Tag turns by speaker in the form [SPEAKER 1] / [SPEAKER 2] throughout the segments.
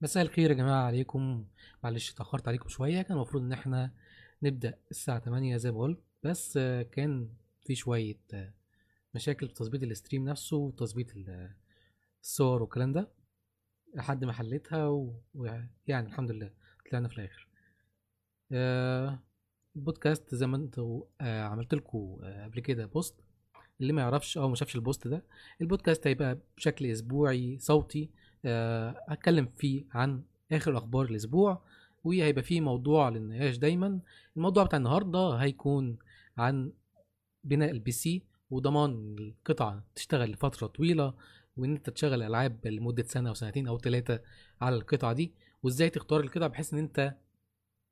[SPEAKER 1] مساء الخير يا جماعة عليكم. معلش اتأخرت عليكم شوية كان المفروض إن إحنا نبدأ الساعة تمانية زي ما قلت بس آه، كان في شوية آه، مشاكل في تظبيط ال stream نفسه وتظبيط ال- الصور والكلام ده لحد ما حليتها ويعني الحمد لله طلعنا في الآخر. آه، البودكاست زي ما أنتوا آه، عملت لكم قبل كده post اللي ما يعرفش أو ما شافش البوست ده البودكاست هيبقى بشكل أسبوعي صوتي آه، هتكلم فيه عن آخر أخبار الأسبوع وهيبقى فيه موضوع للنقاش دايما. الموضوع بتاع النهارده هيكون عن بناء ال PC وضمان القطعة تشتغل لفترة طويلة وإن أنت تشغل ألعاب لمدة سنة أو سنتين أو ثلاثة على القطعة دي وإزاي تختار القطعة بحيث إن أنت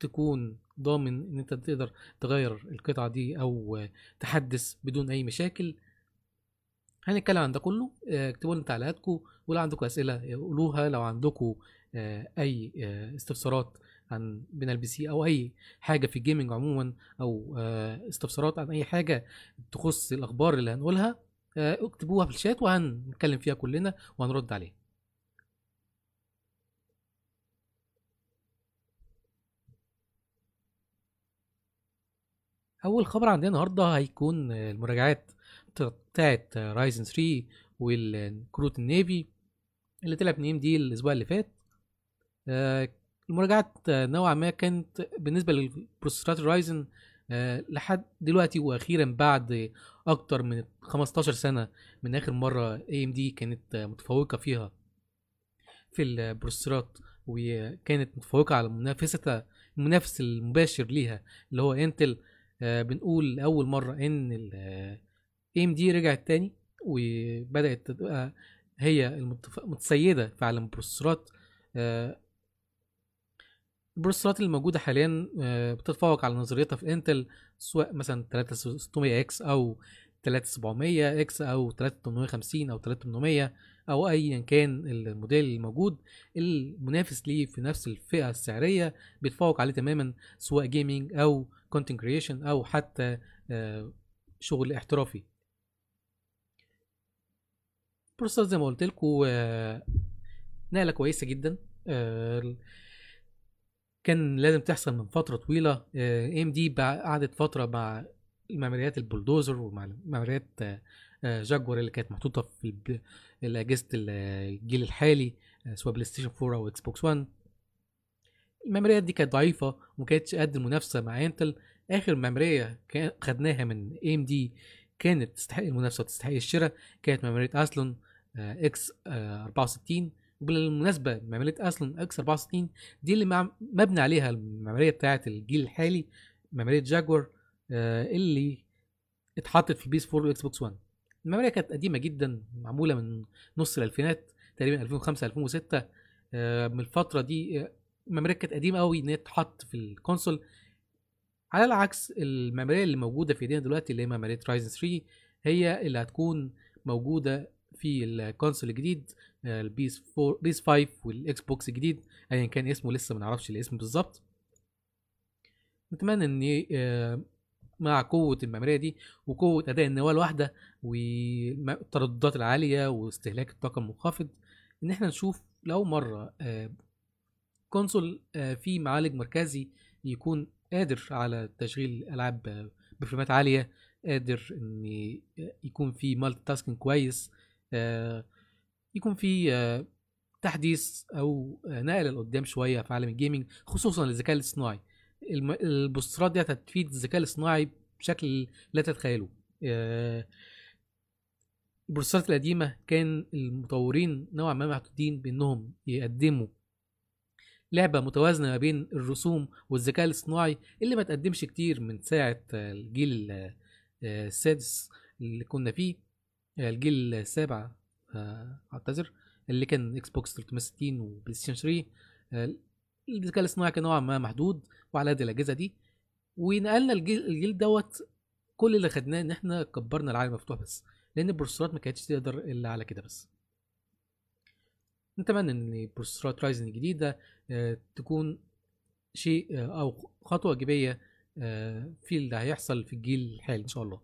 [SPEAKER 1] تكون ضامن إن أنت تقدر تغير القطعة دي أو تحدث بدون أي مشاكل. هنتكلم عن ده كله. آه، اكتبوا لنا تعليقاتكم ولو عندكم أسئلة قولوها لو عندكم آه، أي آه، استفسارات عن بناء ال PC أو أي حاجة في ال gaming عموما أو استفسارات عن أي حاجة تخص الأخبار اللي هنقولها اكتبوها في الشات وهنتكلم فيها كلنا وهنرد عليها. أول خبر عندنا النهارده هيكون آه، المراجعات بتاعت Ryzen 3 والكروت ال Navi اللي طلعت من AMD الأسبوع اللي فات. آه، المراجعات آه، نوعا ما كانت بالنسبة للبروسيسورات Ryzen لحد دلوقتي وأخيرا بعد أكتر من 15 سنة من آخر مرة AMD كانت آه، متفوقة فيها في البروسيسورات وكانت متفوقة على منافستها المنافس المباشر ليها اللي هو Intel آه، بنقول لأول مرة إن AMD رجعت تاني وبدأت تبقى هي المتسيده في عالم البروسيسورات. آه، البروسيسورات اللي موجودة حاليا آه، بتتفوق على نظيرتها في Intel سواء مثلا 3600 X أو 3700 X أو 3850 أو 3800 أو ايا كان الموديل الموجود. المنافس ليه في نفس الفئة السعرية بيتفوق عليه تماما سواء gaming أو content creation أو حتى آه، شغل احترافي. processor زي ما قلت لكم نقلة كويسة جدا. آه، كان لازم تحصل من فترة طويلة. AMD قعدت فترة مع المعماريات ال Bulldozer ومع المعماريات آه، آه، جاكور اللي كانت محطوطة في الأجهزة الجيل الحالي آه، سواء PlayStation 4 أو Xbox 1 المعماريات دي كانت ضعيفة وما كانتش قد المنافسة مع Intel آخر معمارية خدناها من AMD كانت تستحق المنافسة وتستحق الشراء كانت معمارية Athlon آه، X آه، 64 وبالمناسبة معماريه Athlon X 64 دي اللي مبني عليها المعمارية بتاعة الجيل الحالي معمارية جاكور آه، اللي اتحطت في PS 4 و Xbox 1 المعمارية كانت قديمة جدا معمولة من نص الألفينات تقريبا 2005 2006 آه، من الفترة دي آه، المعمارية كانت قديمة قوي إن هي تتحط في ال console. على العكس المعمارية اللي موجودة في إيدينا دلوقتي اللي هي معمارية Ryzen 3 هي اللي هتكون موجودة في ال console الجديد آه، ال PS 4 PS 5 وال Xbox الجديد ايا كان اسمه لسه ما نعرفش الاسم بالظبط. نتمنى إن آه، مع قوة المعمارية دي وقوة أداء النواة الواحدة والترددات العالية واستهلاك الطاقة المنخفض إن إحنا نشوف لأول مرة آه، console فيه معالج مركزي يكون قادر على تشغيل ألعاب آه، بفريمات عالية قادر إن يكون فيه multitasking كويس يكون فيه آه، تحديث أو آه، نقلة لقدام شوية في عالم ال gaming خصوصا للذكاء الاصطناعي. البروسيسورات دي هتفيد الذكاء الاصطناعي بشكل لا تتخيله. آه، البروسيسورات القديمة كان المطورين نوعا ما محدودين بأنهم يقدموا لعبة متوازنة ما بين الرسوم والذكاء الاصطناعي اللي ما تقدمش كتير من ساعة آه، الجيل ال- آه، السادس اللي كنا فيه. آه، الجيل السابع آه، اعتذر اللي كان Xbox 360 و PlayStation 3 آه، الذكاء الاصطناعي كان نوعا ما محدود وعلى قد الأجهزة دي. ونقلنا الجيل, الجيل دوت كل اللي خدناه إن إحنا كبرنا العالم مفتوح بس لأن البروسيسورات ما كانتش تقدر إلا على كده بس. نتمنى إن بروسيسورات Ryzen الجديدة آه، تكون شيء آه، أو خطوة إيجابية آه، في اللي هيحصل في الجيل الحالي إن شاء الله.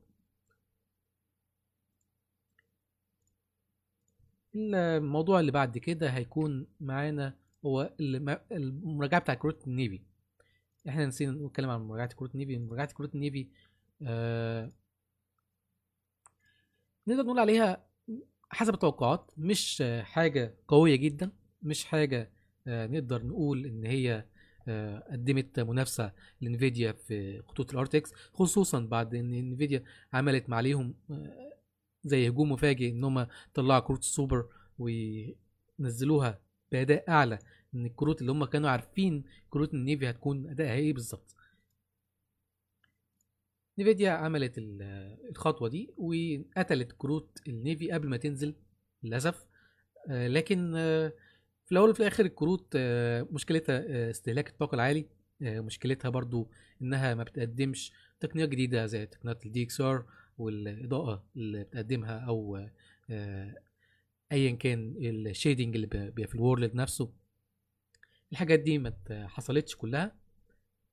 [SPEAKER 1] الموضوع اللي بعد كده هيكون معانا هو الم- المراجعه بتاع كروت ال Navi إحنا نسينا نتكلم عن مراجعة كروت ال Navi مراجعة كروت ال Navi آه نقدر نقول عليها حسب التوقعات مش حاجة قوية جدا مش حاجة آه نقدر نقول إن هي آه قدمت منافسة ل Nvidia في خطوط ال RTX خصوصا بعد إن Nvidia عملت عليهم آه زي هجوم مفاجئ إن هم طلعوا كروت السوبر ونزلوها بأداء أعلى من الكروت اللي هم كانوا عارفين كروت ال Navi هتكون ادائها إيه بالظبط. Nvidia عملت ال- الخطوة دي وقتلت كروت ال Navi قبل ما تنزل للأسف. آه، لكن آه، في الأول وفي الآخر الكروت آه، مشكلتها استهلاك الطاقة العالي. مشكلتها برضو إنها ما بتقدمش تقنيات جديدة زي تقنيات ال DXR والإضاءة اللي بتقدمها أو آه، ايا كان ال shading اللي بي- بيبقى في ال world نفسه. الحاجات دي ما حصلتش كلها.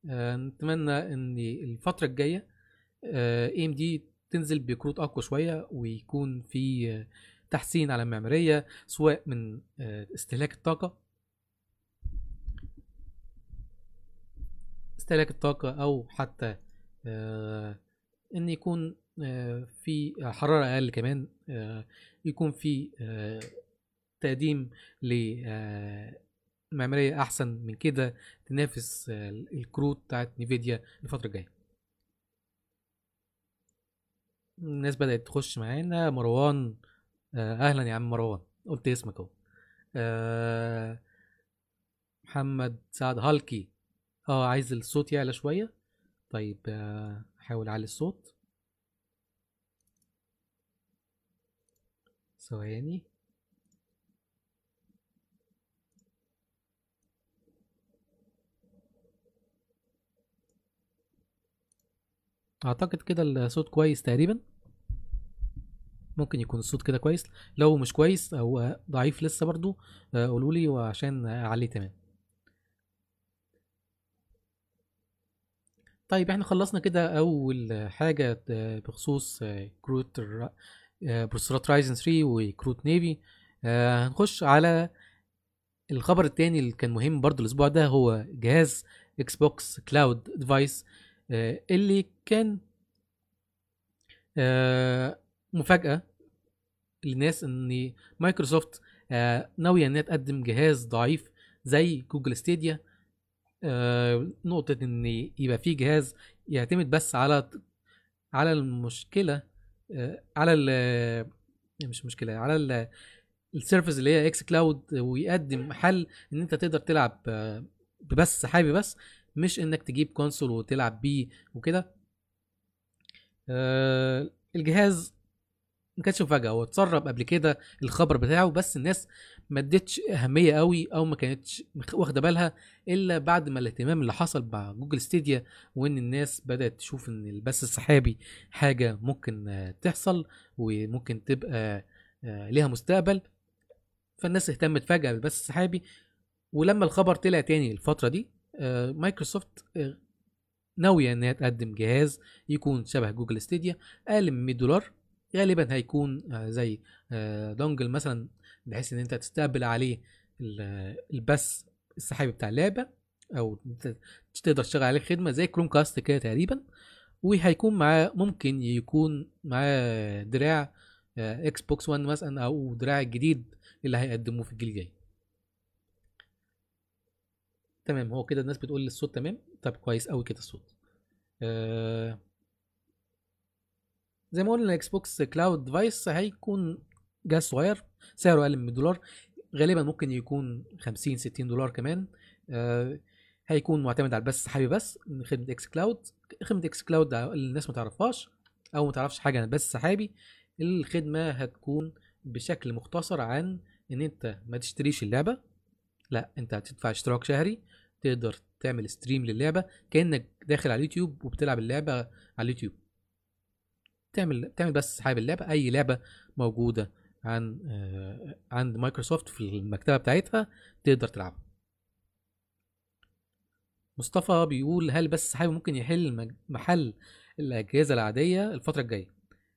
[SPEAKER 1] آه، نتمنى إن الفترة الجاية AMD تنزل بكروت أقوى شوية ويكون في آه، تحسين على المعماريه سواء من آه، استهلاك الطاقة. استهلاك الطاقة أو حتى آه، إن يكون آه، في حرارة أقل كمان آه، يكون في آه، تقديم لمعماريه أحسن من كده تنافس آه، الكروت بتاعت نيفيديا الفترة الجاية. الناس بدأت تخش معانا مروان آه، أهلا يا عم مروان قلت اسمك أهو. آه، محمد سعد هالكي آه عايز الصوت يعلى شوية. طيب آه، حاول أعلي الصوت. ثواني. أعتقد كده الصوت كويس تقريبا. ممكن يكون الصوت كده كويس. لو مش كويس آه، ضعيف لسه برضو آه، قولولي وعشان أعليه تمام. طيب إحنا خلصنا كده أول حاجة آه، بخصوص آه، كروت بروسيسورات Ryzen 3 وكروت Navi. آه، هنخش على الخبر التاني اللي كان مهم برضو الأسبوع ده هو جهاز Xbox cloud device اللي كان آه، مفاجأة للناس إن مايكروسوفت آه، ناوية إنها تقدم جهاز ضعيف زي Google Stadia. آه، نقطة إن يبقى في جهاز يعتمد بس على على المشكلة آه، على ال مش مشكلة على ال ال service اللي هي xCloud ويقدم حل إن أنت تقدر تلعب آه، ببث سحابي بس مش إنك تجيب console وتلعب بيه وكده. آه، الجهاز ما كانش مفاجأة. هو اتسرب قبل كده الخبر بتاعه بس الناس ما ادتش أهمية قوي أو ما كانتش واخدة بالها إلا بعد ما الاهتمام اللي حصل مع جوجل ستيديا وإن الناس بدأت تشوف إن البث السحابي حاجة ممكن تحصل وممكن تبقى آه، ليها مستقبل. فالناس اهتمت فجأة بالبث السحابي. ولما الخبر طلع تاني الفترة دي آه، مايكروسوفت آه، ناوية إن هي تقدم جهاز يكون شبه Google Stadia أقل من 100 دولار. غالبا هيكون آه، زي آه، dongle مثلا بحيث إن أنت تستقبل عليه ال- البث السحابي بتاع اللعبة أو تقدر تشتغل عليه خدمة زي Chromecast كده تقريبا. وهيكون معاه ممكن يكون معاه دراع Xbox 1 مثلا أو دراع الجديد اللي هيقدموه في الجيل الجاي. تمام هو كده الناس بتقول الصوت تمام؟ طب كويس قوي كده الصوت. آه زي ما قلنا ال Xbox cloud device هيكون جهاز صغير سعره أقل من 100 دولار غالبا ممكن يكون 50 60 دولار كمان. آه هيكون معتمد على البث السحابي بس من خدمة xCloud خدمة xCloud الناس ما تعرفهاش أو ما تعرفش حاجة عن البث السحابي الخدمة هتكون بشكل مختصر عن إن أنت ما تشتريش اللعبة. لا أنت هتدفع اشتراك شهري تقدر تعمل stream للعبة كأنك داخل على اليوتيوب وبتلعب اللعبة على اليوتيوب. تعمل تعمل بس حابب اللعبة أي لعبة موجودة عن آه، عند مايكروسوفت في المكتبة بتاعتها تقدر تلعبها. مصطفى بيقول هل بس سحابي ممكن يحل محل الأجهزة العادية الفترة الجاية؟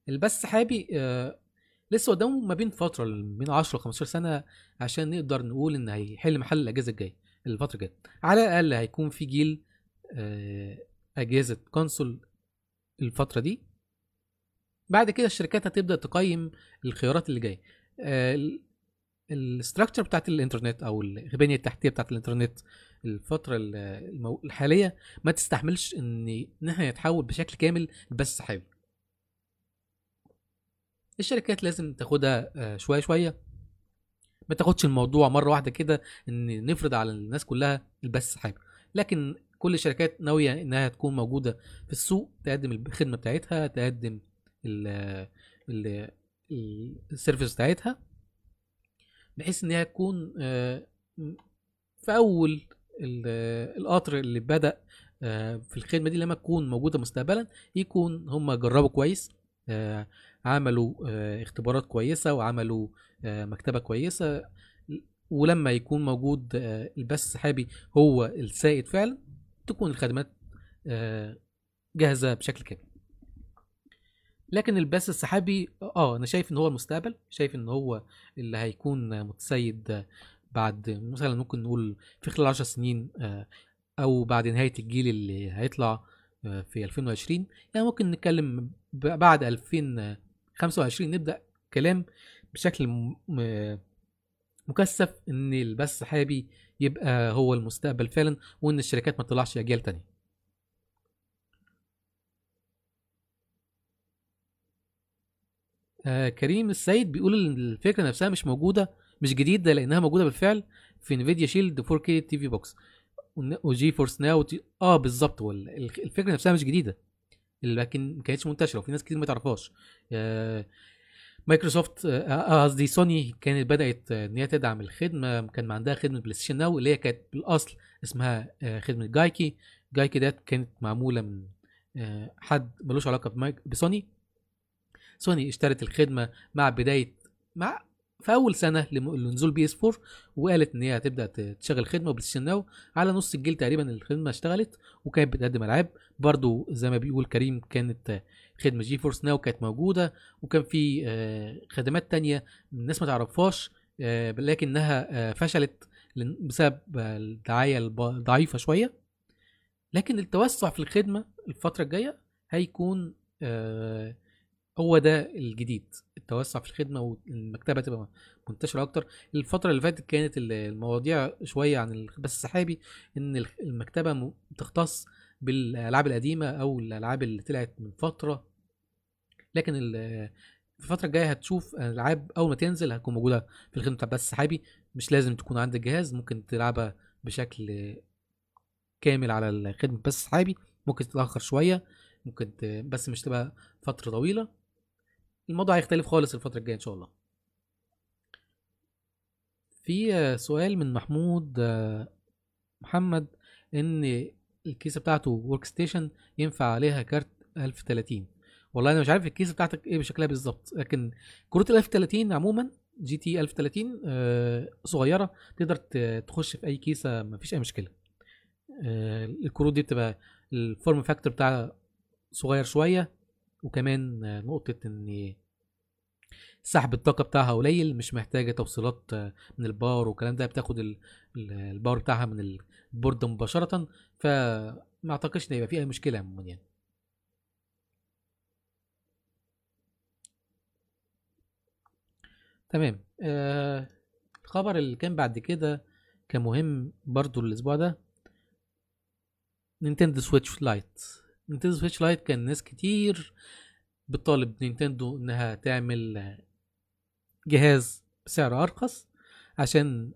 [SPEAKER 1] البث السحابي آه، لسه قدامه ما بين فترة من 10 ل 15 سنة عشان نقدر نقول إن هيحل محل الأجهزة الجاية الفترة الجاية. على الأقل هيكون في جيل آه، أجهزة console الفترة دي. بعد كده الشركات هتبدأ تقيم الخيارات اللي جاية. ال infrastructure بتاعت الإنترنت أو البنيه التحتية بتاعت الإنترنت الفترة. الحالية ما تستحملش إن ان إحنا نتحول بشكل كامل لبث سحابي الشركات لازم تاخدها آه، شوية شوية. ما تاخدش الموضوع مرة واحدة كده إن نفرض على الناس كلها البث السحابي لكن كل الشركات ناوية إنها تكون موجودة في السوق تقدم الخدمة بتاعتها تقدم السيرفيس بتاعتها بحيث إن هي تكون آه، في أول القطر اللي بدأ آه، في الخدمة دي لما تكون موجودة مستقبلا يكون هم جربوا كويس آه، عملوا اختبارات كويسة وعملوا مكتبة كويسة ولما يكون موجود البث السحابي هو السائد فعلا تكون الخدمات جاهزة بشكل كامل. لكن البث السحابي آه أنا شايف إن هو المستقبل شايف إن هو اللي هيكون متسيد بعد مثلا ممكن نقول في خلال 10 سنين آه، أو بعد نهاية الجيل اللي هيطلع آه، في 2020 يعني ممكن نتكلم بعد 2025 نبدأ كلام بشكل مكثف إن البث السحابي يبقى هو المستقبل فعلا وإن الشركات ما تطلعش اجيال تانية. آه كريم السيد بيقول إن الفكرة نفسها مش موجودة مش جديدة لأنها موجودة بالفعل في Nvidia Shield 4K TV box و GeForce Now آه بالظبط. الفكرة نفسها مش جديدة لكن ما كانتش منتشرة وفي ناس كتير ما تعرفهاش. آه مايكروسوفت آه، آه، قصدي آه سوني كانت بدأت إن هي تدعم الخدمة كان عندها خدمة PlayStation Now اللي هي كانت بالأصل اسمها آه خدمة جايكي. جايكي ده كانت معمولة من آه حد ملوش علاقة بسوني. سوني اشترت الخدمة مع بداية مع في أول سنة لنزول PS 4 وقالت إن هي هتبدأ تشغل خدمة و PlayStation Now على نص الجيل تقريبا الخدمة اشتغلت وكانت بتقدم ألعاب. برضو زي ما بيقول كريم كانت خدمة GeForce Now كانت موجودة وكان في آه، خدمات تانية الناس ما تعرفهاش آه، لكنها آه، فشلت بسبب الدعاية الضعيفة شوية. لكن التوسع في الخدمة الفترة الجاية هيكون هو ده الجديد التوسع في الخدمة والمكتبة تبقى منتشرة أكتر. الفترة اللي فاتت كانت المواضيع شوية عن البث السحابي إن المكتبة تختص بالألعاب القديمة أو الألعاب اللي طلعت من فترة. لكن في الفترة الجاية هتشوف ألعاب أول ما تنزل هتكون موجودة في الخدمة البث السحابي. مش لازم تكون عندك جهاز ممكن تلعبها بشكل كامل على الخدمة البث السحابي. ممكن تتأخر شوية ممكن بس مش تبقى فترة طويلة. الموضوع هيختلف خالص الفترة الجاية إن شاء الله. في سؤال من محمود محمد إن الكيسة بتاعته workstation ينفع عليها كارت 1030 والله أنا مش عارف الكيسة بتاعتك إيه بشكلها بالظبط لكن كروت ال 1030 عموما GT 1030 صغيرة تقدر تخش في أي كيسة مفيش أي مشكلة. آه، الكروت دي بتبقى ال form factor بتاعها صغير شوية وكمان نقطة إن سحب الطاقة بتاعها قليل مش محتاجة توصيلات من ال power والكلام ده بتاخد ال power بتاعها من ال board مباشرة. فما اعتقدش إن يبقى في أي مشكلة عموما يعني. تمام. آه الخبر اللي كان بعد كده كان مهم برضو الأسبوع ده. Nintendo Switch Lite. Nintendo Switch Lite كان ناس كتير بتطالب نينتندو إنها تعمل جهاز بسعر أرخص عشان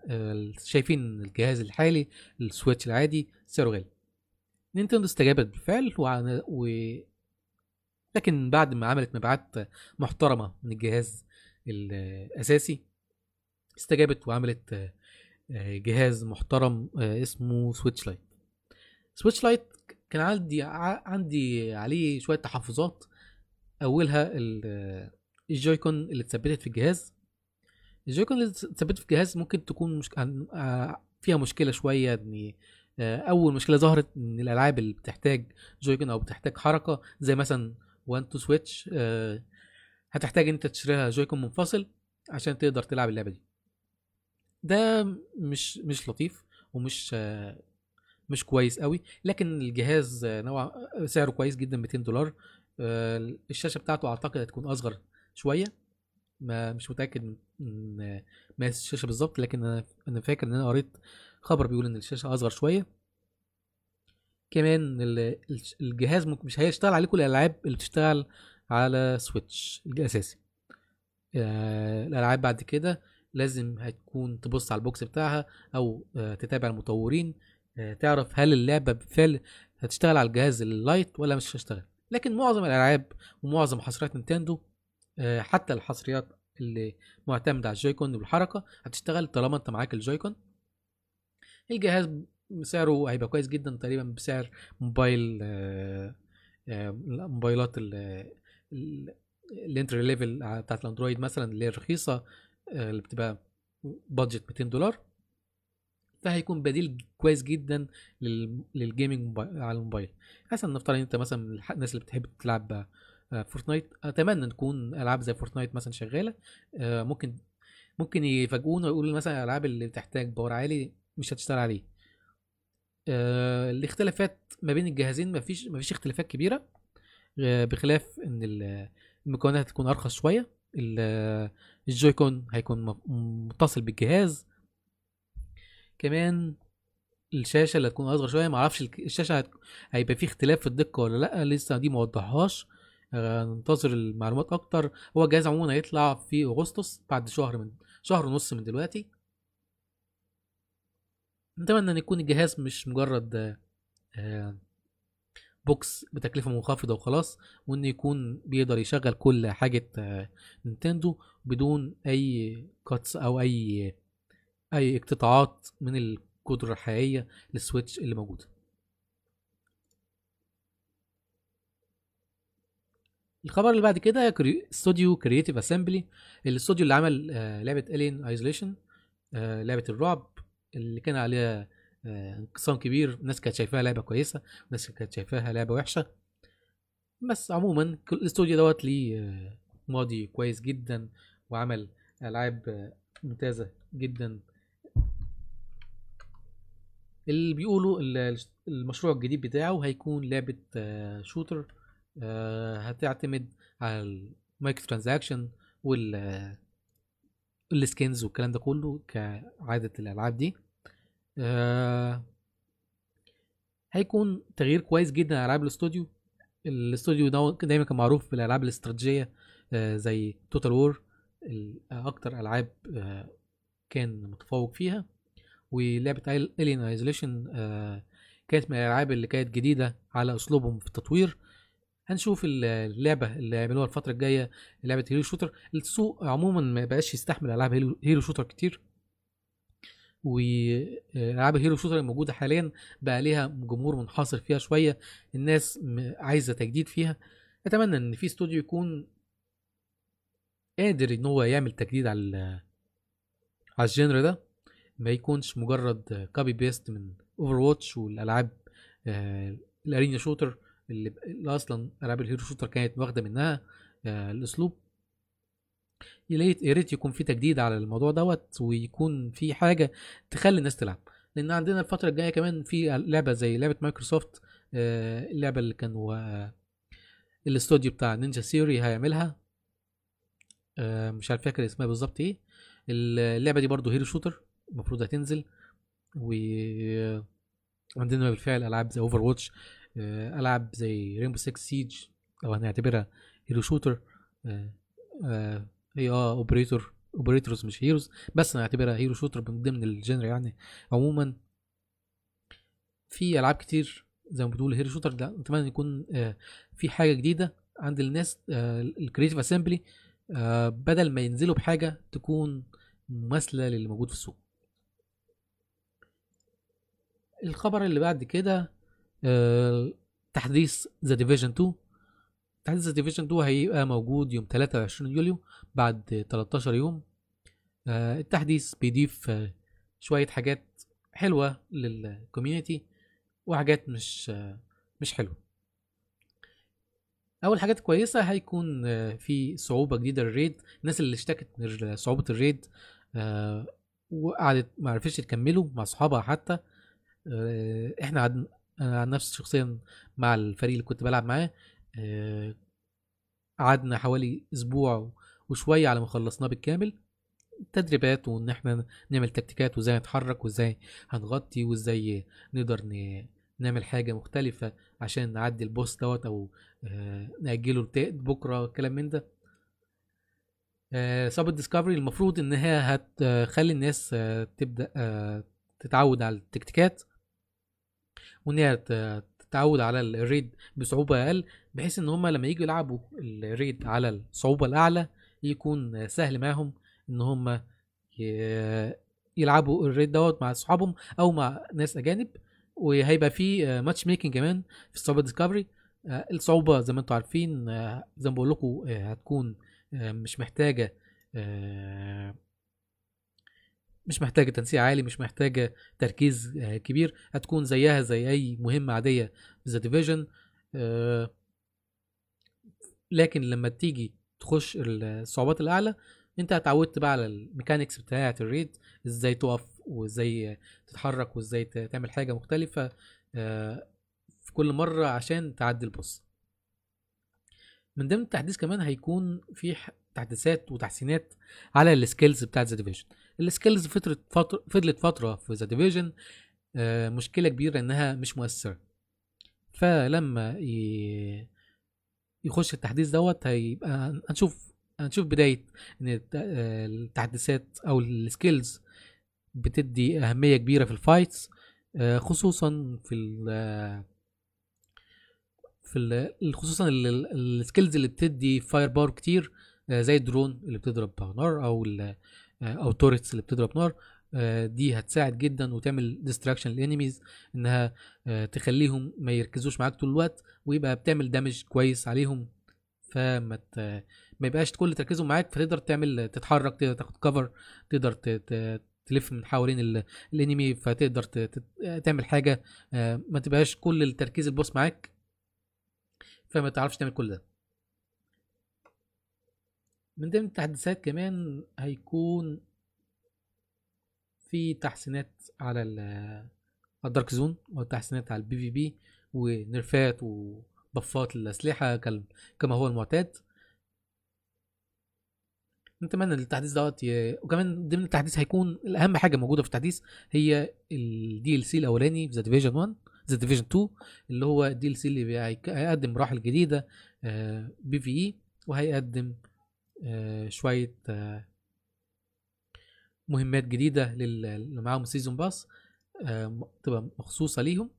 [SPEAKER 1] شايفين الجهاز الحالي ال Switch العادي سعره غالي. نينتندو استجابت بالفعل و... لكن بعد ما عملت مبيعات محترمة من الجهاز الأساسي استجابت وعملت جهاز محترم اسمه Switch Lite. Switch Lite كان عندي عندي عليه شوية تحفظات. أولها ال Joy-Con اللي اتثبتت في الجهاز ال Joy-Con اللي اتثبتت في الجهاز ممكن تكون مش... آه، فيها مشكلة شوية إن آه، أول مشكلة ظهرت إن الألعاب اللي بتحتاج Joy-Con أو بتحتاج حركة زي مثلا One Two Switch هتحتاج أنت تشتريها Joy-Con منفصل عشان تقدر تلعب اللعبة دي. ده مش مش لطيف ومش آه، مش كويس قوي لكن الجهاز نوع سعره كويس جدا 200 دولار الشاشة بتاعته أعتقد هتكون أصغر شوية ما مش متأكد مقاس الشاشة بالظبط لكن أنا أنا فاكر إن أنا قريت خبر بيقول إن الشاشة أصغر شوية. كمان الجهاز مش هيشتغل عليه كل الألعاب اللي بتشتغل على Switch الأساسي. آه، الألعاب بعد كده لازم هتكون تبص على ال box بتاعها أو آه، تتابع المطورين آه، تعرف هل اللعبة بالفعل هتشتغل على الجهاز ال Lite ولا مش هتشتغل. لكن معظم الألعاب ومعظم حصريات نينتندو حتى الحصريات اللي معتمده على ال Joy-Con والحركه هتشتغل طالما أنت معاك ال Joy-Con. الجهاز سعره هيبقى كويس جدا تقريبا بسعر موبايل آه، آه، ال- ال entry level بتاعت الأندرويد مثلا اللي هي الرخيصة آه، اللي بتبقى budget 200 دولار. فهيكون بديل كويس جدا لل- لل gaming على الموبايل. مثلا نفترض أنت مثلا الناس اللي بتحب تلعب آه، فورتنايت أتمنى ان تكون ألعاب زي فورتنايت مثلا شغالة. آه، ممكن ممكن يفاجئونا ويقولوا مثلا الألعاب اللي بتحتاج power عالي مش هتشتغل عليه. آه، الاختلافات ما بين الجهازين مفيش مفيش اختلافات كبيرة آه، بخلاف إن ال- المكونات هتكون أرخص شوية. ال- الجويكون هيكون متصل بالجهاز. كمان الشاشة اللي هتكون أصغر شوية. معرفش الشاشة. هيبقى فيه اختلاف في الدقة ولا لأ؟ لسه دي ما وضحهاش. آه، ننتظر المعلومات أكتر. هو الجهاز عموما هيطلع في أغسطس بعد شهر من شهر ونص من دلوقتي. نتمنى إن يكون الجهاز مش مجرد آه، box بتكلفة منخفضة وخلاص وإن يكون بيقدر يشغل كل حاجة آه، نينتندو بدون أي cuts أو أي أي اقتطاعات من القدرة الحقيقية لل Switch اللي موجودة. الخبر اللي بعد كده استوديو Creative Assembly الاستوديو اللي عمل آه، لعبة Alien Isolation لعبة الرعب اللي كان عليها آه، انقسام كبير. ناس كانت شايفاها لعبة كويسة وناس كانت شايفاها لعبة وحشة. بس عموما الاستوديو دوت ليه آه، ماضي كويس جدا وعمل ألعاب آه، ممتازة جدا. اللي بيقولوا ال- المشروع الجديد بتاعه هيكون لعبة آه، shooter آه، هتعتمد على ال micro transaction وال آه، ال skins والكلام ده كله كعادة الألعاب دي. آه، هيكون تغيير كويس جدا على ألعاب الاستوديو. الاستوديو دايما كان معروف بالألعاب الاستراتيجية آه، زي Total War أكتر ألعاب آه، كان متفوق فيها. ولعبة Alien Isolation كانت من الألعاب اللي كانت جديدة على أسلوبهم في التطوير. هنشوف ال- اللعبة اللي هيعملوها الفترة الجاية لعبة hero shooter السوق عموما ما بقاش يستحمل ألعاب hero shooter كتير. والعاب ال hero shooter الموجوده حاليا بقى ليها جمهور منحصر فيها شوية. الناس عايزة تجديد فيها. أتمنى إن في استوديو يكون قادر إن هو يعمل تجديد على على ال genre ده. ما يكونش مجرد copy paste من Overwatch والألعاب آه، ال arena shooter اللي, أصلا ألعاب ال hero shooter كانت واخدة منها آه، الأسلوب. يا ريت يكون في تجديد على الموضوع دوت ويكون في حاجة تخلي الناس تلعب. لأن عندنا الفترة الجاية كمان في لعبة زي لعبة مايكروسوفت آه، اللعبة اللي كانوا آه، الاستوديو بتاع Ninja Theory هيعملها. مش عارف فاكر اسمها بالظبط إيه. اللعبة دي برضو hero shooter المفروض هتنزل. و عندنا بالفعل ألعاب زي Overwatch العاب زي Rainbow 6 Siege لو هنعتبرها hero shooter هي آه operator operators مش heroes بس هنعتبرها hero shooter من ضمن ال genre يعني. عموما في ألعاب كتير زي ما بتقول hero shooter ده أتمنى يكون آه، في حاجة جديدة عند الناس ال Creative Assembly بدل ما ينزلوا بحاجة تكون مماثلة للي موجود في السوق. الخبر اللي بعد كده آه، تحديث The Division 2 تحديث The Division 2 هيبقى موجود يوم 23 يوليو بعد 13 يوم. آه، التحديث بيضيف آه، شوية حاجات حلوة لل community وحاجات مش آه، مش حلوة. أول حاجات كويسة هيكون آه، في صعوبة جديدة لل raid. الناس اللي اشتكت من صعوبة ال raid آه، وقعدت ما عرفتش تكمله مع أصحابها حتى. آه، إحنا أنا عن نفسي شخصيا مع الفريق اللي كنت بلعب معاه قعدنا حوالي أسبوع وشوية على ما خلصناه بالكامل تدريبات وإن إحنا نعمل تكتيكات وإزاي نتحرك وإزاي هنغطي وإزاي نقدر نعمل حاجة مختلفة عشان نعدي البوس دوت أو آه، نأجله بكرة كلام من ده. صاب الديسكفري المفروض إن هي هتخلي الناس آه، تبدأ آه، تتعود على التكتيكات وان هي تتعود على ال raid بصعوبة أقل بحيث إن هم لما يجوا يلعبوا ال raid على الصعوبة الأعلى يكون سهل معاهم إن هم يلعبوا ال raid دوت مع اصحابهم أو مع ناس أجانب. وهيبقى في matchmaking كمان في الصعوبه discovery الصعوبة زي ما أنتم عارفين آه، زي ما بقول لكم آه، هتكون آه، مش محتاجة مش محتاجه تنسيق عالي مش محتاجه تركيز كبير. هتكون زيها زي أي مهمة عادية في The Division لكن لما تيجي تخش الصعوبات الأعلى أنت اتعودت بقى على ال mechanics بتاعة ال raid إزاي تقف وإزاي تتحرك وإزاي تعمل حاجة مختلفة آه، في كل مرة عشان تعدي ال boss من ضمن التحديث كمان هيكون في تحديثات وتحسينات على ال skills بتاعت The Division ال skills فتره فتره فضلت فترة في The Division آه، مشكلة كبيرة إنها مش مؤثرة. فلما يخش التحديث دوت هيبقى هنشوف هنشوف بداية إن التحديثات أو ال skills بتدي أهمية كبيرة في ال fights آه، خصوصا في ال في ال خصوصا ال skills اللي بتدي fire power كتير آه، زي الدرون اللي بتضرب نار أو آه، أو turrets اللي بتضرب نار دي هتساعد جدا وتعمل distraction لل enemies إنها تخليهم ما يركزوش معاك طول الوقت ويبقى بتعمل damage كويس عليهم. فما ما يبقاش كل تركيزهم معاك فتقدر تعمل تتحرك تقدر تاخد cover تقدر تلف من حوالين ال enemy فتقدر تعمل حاجة آه، ما تبقاش كل التركيز ال boss معاك. فما تعرفش تعمل كل ده. من ضمن التحديثات كمان هيكون في تحسينات على ال Dark Zone وتحسينات على ال PvP و nerf ات و buff ات للأسلحة كما هو المعتاد. نتمنى التحديث دوت ي... وكمان ضمن التحديث هيكون الأهم حاجة موجودة في التحديث هي ال DLC الأولاني في The Division 1 The Division 2 اللي هو ال DLC اللي هيقدم مراحل جديده PvE وهيقدم آه، شوية آه، مهمات جديدة اللي معاهم season pass تبقى مخصوصة ليهم.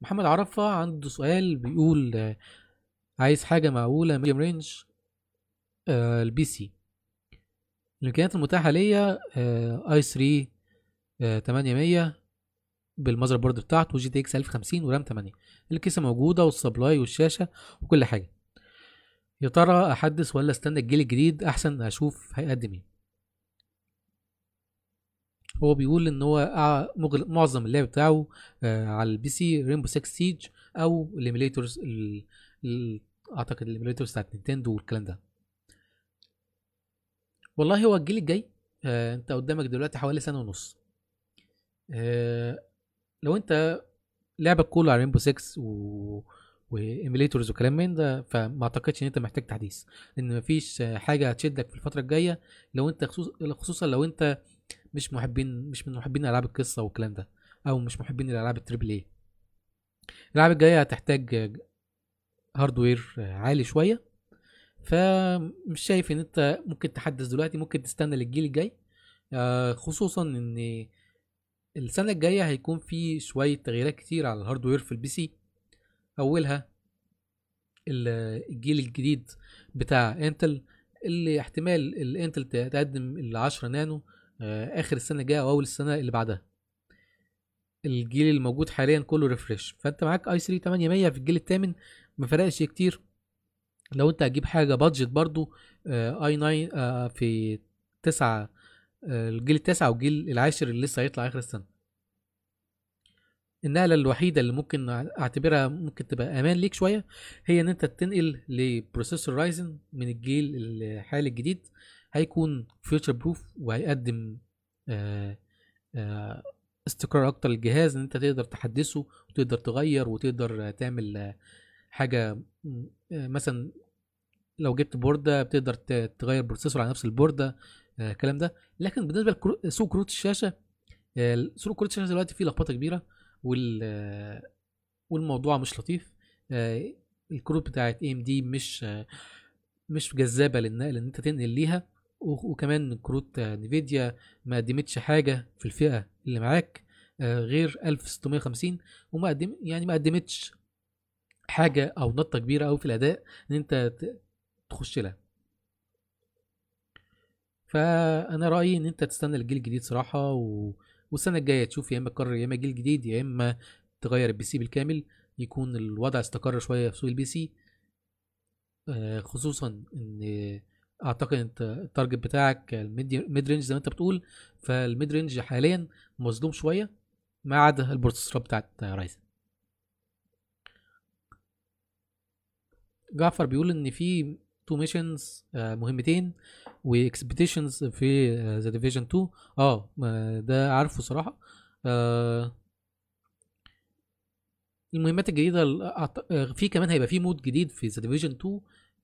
[SPEAKER 1] محمد عرفة عنده سؤال بيقول آه، عايز حاجة معقولة medium range آه ال PC الإمكانيات المتاحة ليا آه i3 آه 800 بال motherboard بتاعته GTX 1050 و RAM 8 ال case ة موجودة وال supply والشاشة وكل حاجة. يا ترى أحدث ولا أستنى الجيل الجديد؟ أحسن أشوف هيقدم إيه. هو بيقول إن هو معظم اللعب بتاعه آه على ال PC Rainbow 6 Siege أو ال emulators أعتقد ال emulators بتاعت Nintendo والكلام ده. والله هو الجيل الجاي آه أنت قدامك دلوقتي حوالي سنة ونص. آه لو انت لعبك كله على Rainbow 6 و و emulators وكلام من ده فما اعتقدش ان انت محتاج تحديث. لأن مفيش حاجة هتشدك في الفترة الجاية لو انت خصوص خصوصا لو انت مش محبين مش من محبين ألعاب القصة والكلام ده أو مش محبين الألعاب ال triple A الألعاب الجاية هتحتاج hardware عالي شوية فمش شايف إن انت ممكن تحدث دلوقتي ممكن تستنى للجيل الجاي. آه، خصوصا إن السنة الجاية هيكون في شوية تغييرات كتير على ال hardware في ال PC أولها الجيل الجديد بتاع Intel اللي احتمال ال Intel تقدم ال 10 نانو آه، آخر السنة الجاية أو أول السنة اللي بعدها. الجيل الموجود حاليا كله refresh فأنت معاك i3 800 في الجيل الثامن ما فرقش كتير. لو أنت هتجيب حاجة budget برضو i9 آه في 9 آه الجيل التاسع والجيل العاشر اللي لسه هيطلع آخر السنة. النقلة الوحيدة اللي ممكن أعتبرها ممكن تبقى أمان ليك شوية هي إن أنت تنقل ل processor Ryzen من الجيل الحالي الجديد. هيكون future proof وهيقدم آه، آه، استقرار أكتر للجهاز إن أنت تقدر تحدثه وتقدر تغير وتقدر تعمل آه، حاجة مثلا لو جبت board ة بتقدر تغير processor على نفس ال board ة. الكلام ده. لكن بالنسبة لسوق كروت الشاشة سوق كروت الشاشة دلوقتي فيه لخبطة كبيرة وال والموضوع مش لطيف. الكروت بتاعت AMD مش مش جذابة للنقل ان انت تنقل ليها. وكمان كروت Nvidia ما قدمتش حاجة في الفئة اللي معاك آه، غير 1650 وما قدم يعني ما قدمتش حاجة أو نطة كبيرة قوي في الأداء إن انت تخش لها. فأنا رأيي إن أنت تستنى الجيل الجديد صراحة و... والسنة الجاية تشوف يا إما تقرر يا إما جيل جديد يا إما تغير ال PC بالكامل يكون الوضع استقر شوية في سوق ال PC آه، خصوصا إن أعتقد أنت ال target بتاعك ال mid range زي ما أنت بتقول فال mid range حاليا مظلوم شوية ما عدا ال processor ات بتاعت Ryzen جعفر بيقول إن في two missions آه، مهمتين و expeditions في The Division 2 آه ده عارفه صراحة. آه المهمات الجديدة آه، في كمان هيبقى في mode جديد في The Division 2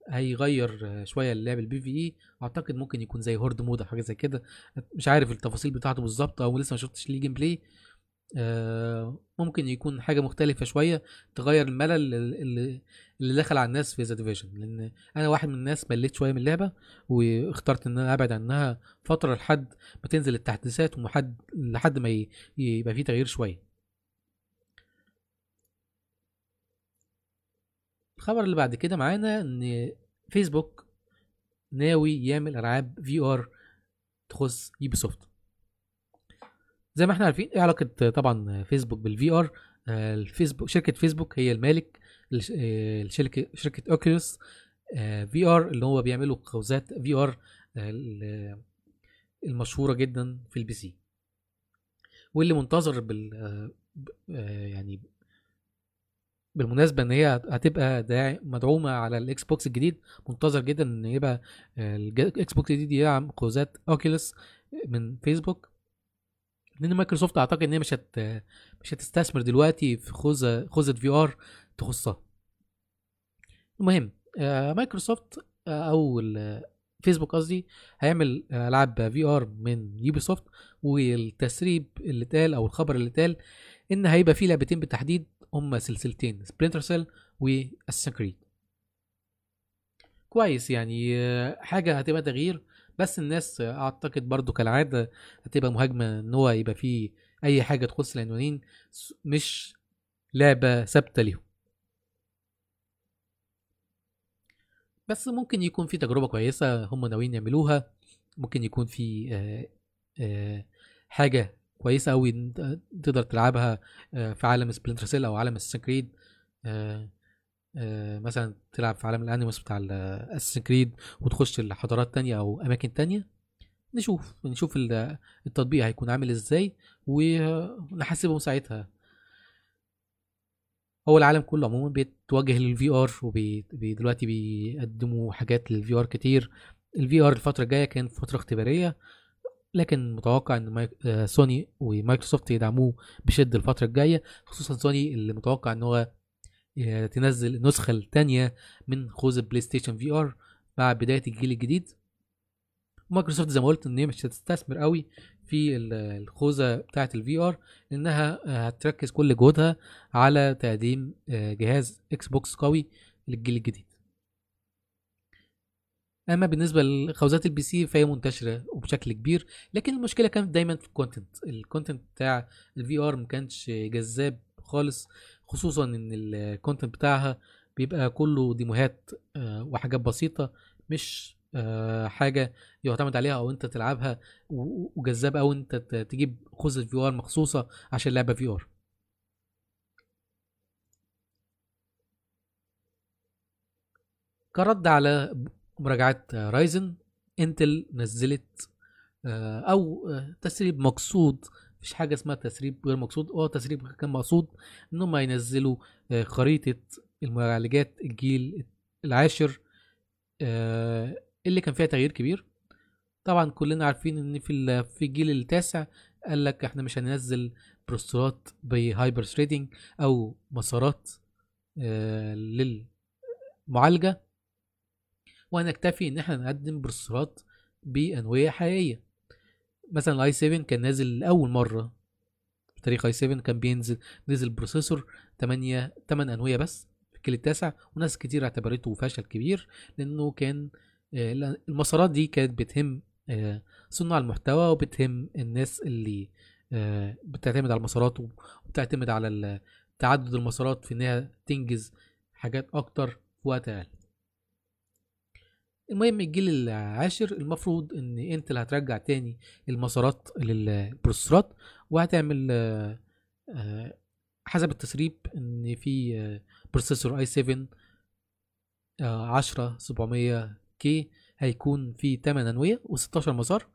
[SPEAKER 1] هيغير شوية اللعب ال PvE أعتقد ممكن يكون زي horde mode أو حاجة زي كده. مش عارف التفاصيل بتاعته بالظبط أو لسه ما شفتش ليه gameplay آه ممكن يكون حاجة مختلفة شوية تغير الملل اللي, دخل على الناس في The Division. لأن أنا واحد من الناس مليت شوية من اللعبة واخترت إن أنا أبعد عنها فترة لحد ما تنزل التحديثات ومحد لحد ما يبقى في تغيير شوية. الخبر اللي بعد كده معانا إن فيسبوك ناوي يعمل ألعاب VR تخص Ubisoft زي ما إحنا عارفين إيه علاقة طبعا فيسبوك بال VR الفيسبوك شركة فيسبوك هي المالك الشركة شركة Oculus VR اللي هو بيعملوا خوذات VR المشهورة جدا في ال PC. واللي منتظر بال آه، يعني بالمناسبة إن هي هتبقى مدعومة على ال Xbox الجديد منتظر جدا إن يبقى ال Xbox الجديد يدعم خوذات Oculus من فيسبوك. لأن مايكروسوفت أعتقد إن هي مش هت مش هتستثمر دلوقتي في خوذه خوذة VR تخصها. المهم آه، مايكروسوفت آه، أو فيسبوك قصدي هيعمل العاب VR من Ubisoft والتسريب اللي اتقال أو الخبر اللي اتقال إن هيبقى في لعبتين بالتحديد هما سلسلتين Splinter Cell و Assassin's Creed يعني آه، حاجة هتبقى تغيير. بس الناس أعتقد برضو كالعادة هتبقى مهاجمة إن هو يبقى فيه أي حاجة تخص العنوانين مش لعبة ثابتة ليهم. بس ممكن يكون في تجربة كويسة هم ناويين يعملوها. ممكن يكون في آه، آه، حاجة كويسة قوي تقدر تلعبها آه، في عالم Splinter Cell أو عالم Assassin's Creed آه، مثلا تلعب في عالم ال Animus بتاع ال Assassin's Creed وتخش لحضارات تانية أو أماكن تانية نشوف نشوف التطبيق هيكون عامل إزاي ونحاسبهم ساعتها. هو العالم كله عموما بيتوجه لل VR ودلوقتي بيقدموا حاجات لل VR كتير. ال VR الفترة الجاية كانت فترة اختبارية لكن متوقع إن مايك... آه سوني ومايكروسوفت يدعموه بشدة الفترة الجاية خصوصا سوني اللي متوقع إن هو آه، تنزل النسخه الثانية من خوذة PlayStation VR مع بداية الجيل الجديد. مايكروسوفت زي ما قلت إن هي مش هتستثمر قوي في الخوذة بتاعة ال VR لانها آه، هتركز كل جهودها على تقديم آه، جهاز Xbox قوي للجيل الجديد. أما بالنسبة لخوذات ال PC فهي منتشرة وبشكل كبير لكن المشكلة كانت دايما في ال content ال content بتاع ال VR ما كانش جذاب خالص خصوصا إن ال content بتاعها بيبقى كله ديموهات آه، وحاجات بسيطة مش آه، حاجة يعتمد عليها أو أنت تلعبها وجذاب أو أنت تجيب خوذه VR مخصوصة عشان لعبة VR كرد على مراجعات Ryzen Intel نزلت آه، أو تسريب مقصود مفيش حاجة اسمها تسريب غير مقصود آه تسريب كان مقصود إن هم ينزلوا آه، خريطة المعالجات الجيل العاشر آه، اللي كان فيها تغيير كبير. طبعا كلنا عارفين إن في في الجيل التاسع قال لك إحنا مش هننزل بروسيسورات ب Hyper-Threading أو مسارات آه، للمعالجة. وهنكتفي إن إحنا نقدم بروسيسورات بانويه حقيقية. مثلا ال i7 كان نازل لأول مرة في تاريخ i7 كان بينزل نزل processor 8 8 أنوية بس في الجيل التاسع وناس كتير اعتبرته فشل كبير لأنه كان آه، المسارات دي كانت بتهم آه، صناع المحتوى وبتهم الناس اللي آه، بتعتمد على المسارات وبتعتمد على تعدد المسارات في إنها تنجز حاجات أكتر في وقت أقل. المهم الجيل العاشر المفروض إن إنتل هترجع تاني المسارات للبروسيسورات وهتعمل آه، آه، حسب التسريب إن في آه، processor i7 10 700 K هيكون فيه 8 أنوية و16 مسار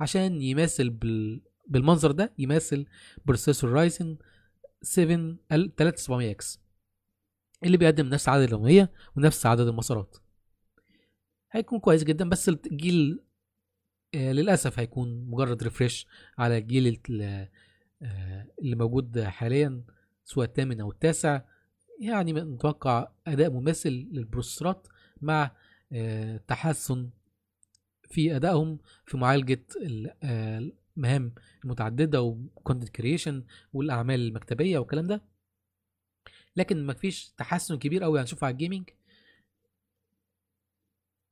[SPEAKER 1] عشان يماثل بال... بالمنظر ده يماثل processor Ryzen 7 3700 X اللي بيقدم نفس عدد الأنوية ونفس عدد المسارات. هيكون كويس جدا بس الجيل آه، للأسف هيكون مجرد refresh على الجيل ال- آه، اللي موجود حاليا سواء الثامن أو التاسع. يعني نتوقع أداء مماثل للبروسيسورات مع آه، تحسن في أدائهم في معالجة ال- المهام المتعددة و content creation والأعمال المكتبية والكلام ده. لكن ما فيش تحسن كبير قوي هنشوفه على ال gaming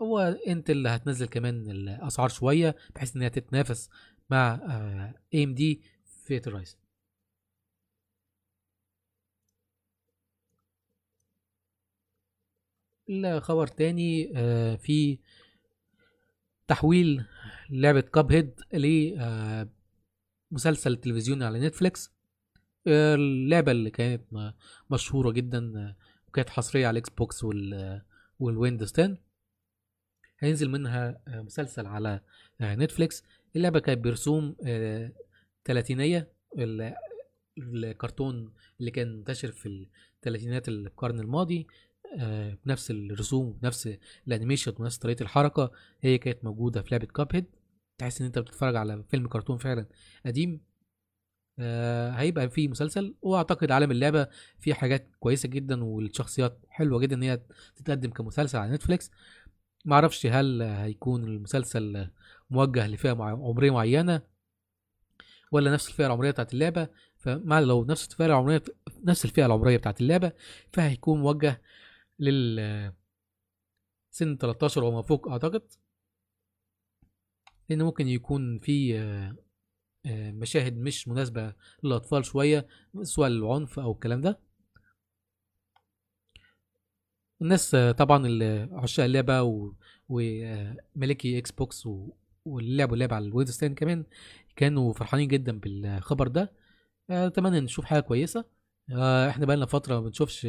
[SPEAKER 1] و Intel هتنزل كمان الأسعار شوية بحيث إنها تتنافس مع AMD في ال Ryzen الخبر تاني آه، في تحويل لعبة Cuphead لمسلسل تلفزيوني على نتفليكس آه، اللعبة اللي كانت مشهورة جدا آه، وكانت حصرية على ال Xbox وال وال Windows 10 هينزل منها آه، مسلسل على آه، نتفليكس. اللعبة كانت برسوم آه، تلاتينية. ال- الكرتون اللي كان منتشر في الثلاثينات القرن الماضي آه، بنفس الرسوم بنفس ال animation ونفس طريقة الحركة هي كانت موجودة في لعبة Cuphead تحس إن أنت بتتفرج على فيلم كرتون فعلا قديم. آه، هيبقى فيه مسلسل وأعتقد عالم اللعبة فيه حاجات كويسة جدا والشخصيات حلوة جدا إن هي تتقدم كمسلسل على نتفليكس. معرفش هل هيكون المسلسل موجه لفئة عمرية معينة ولا نفس الفئة العمرية بتاعت اللعبة فمع لو نفس الفئة العمرية نفس الفئة العمرية بتاعت اللعبة فهيكون موجه لل سن 13 وما فوق أعتقد. لأن ممكن يكون في آه، مشاهد مش مناسبة للأطفال شوية سواء العنف أو الكلام ده. الناس طبعا عشاق اللعبة ومالكي Xbox واللي لعبوا اللعبه على ال Windows 10 كمان كانوا فرحانين جدا بالخبر ده. أتمنى نشوف حاجة كويسة. إحنا بقالنا فترة ما بنشوفش